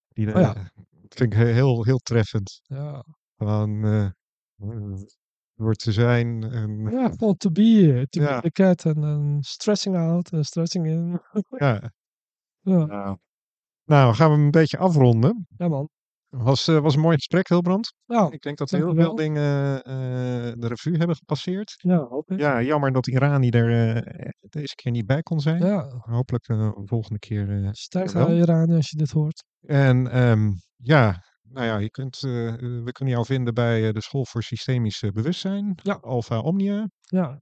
Die, Oh ja. vind ik he- heel, heel treffend. Ja, Van eh, door te zijn. En, ja gewoon to be, to Ja. be the cat en stressing out en stressing in. ja. Ja, Nou. nou, gaan we een beetje afronden. ja man. Was, eh, was een mooi gesprek, Hilbrand. Nou, Ik denk dat we heel veel dingen eh, de revue hebben gepasseerd. ja, hoop ik. Ja, jammer dat Irani er eh, deze keer niet bij kon zijn. Ja, Hopelijk een volgende keer. Jawel. aan Iran als je dit hoort. En ehm, ja, nou ja, je kunt, we kunnen jou vinden bij de School voor Systemisch Bewustzijn, Ja. Alpha Omnia, Ja,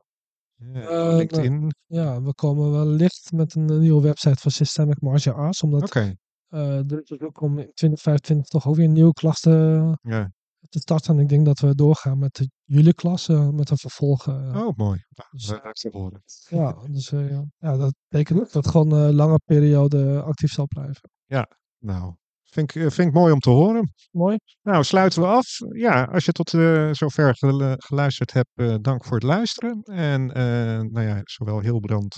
LinkedIn. ja, we komen wellicht met een, nieuwe website van Systemic Martial Arts. Omdat er is ook om in 2025 toch ook weer een nieuwe klas te, ja. te starten. En ik denk dat we doorgaan met de juli klas, eh, met een vervolg. eh, Oh, mooi. Nou, Dus, dat. Ja, dus eh, ja. ja, dat betekent dat het gewoon een lange periode actief zal blijven. Nou, vind ik, eh, vind ik mooi om te horen. Mooi. Nou, sluiten we af. Ja, als je tot eh, zover gelu- geluisterd hebt, eh, dank voor het luisteren. En eh, nou ja, zowel Hilbrand,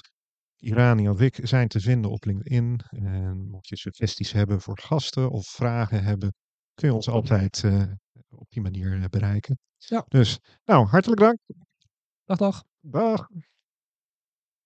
Irani als ik zijn te vinden op LinkedIn. En mocht je suggesties hebben voor gasten of vragen hebben, kun je ons altijd eh, op die manier eh, bereiken. Ja. Dus, nou, hartelijk dank. Dag, dag. Dag.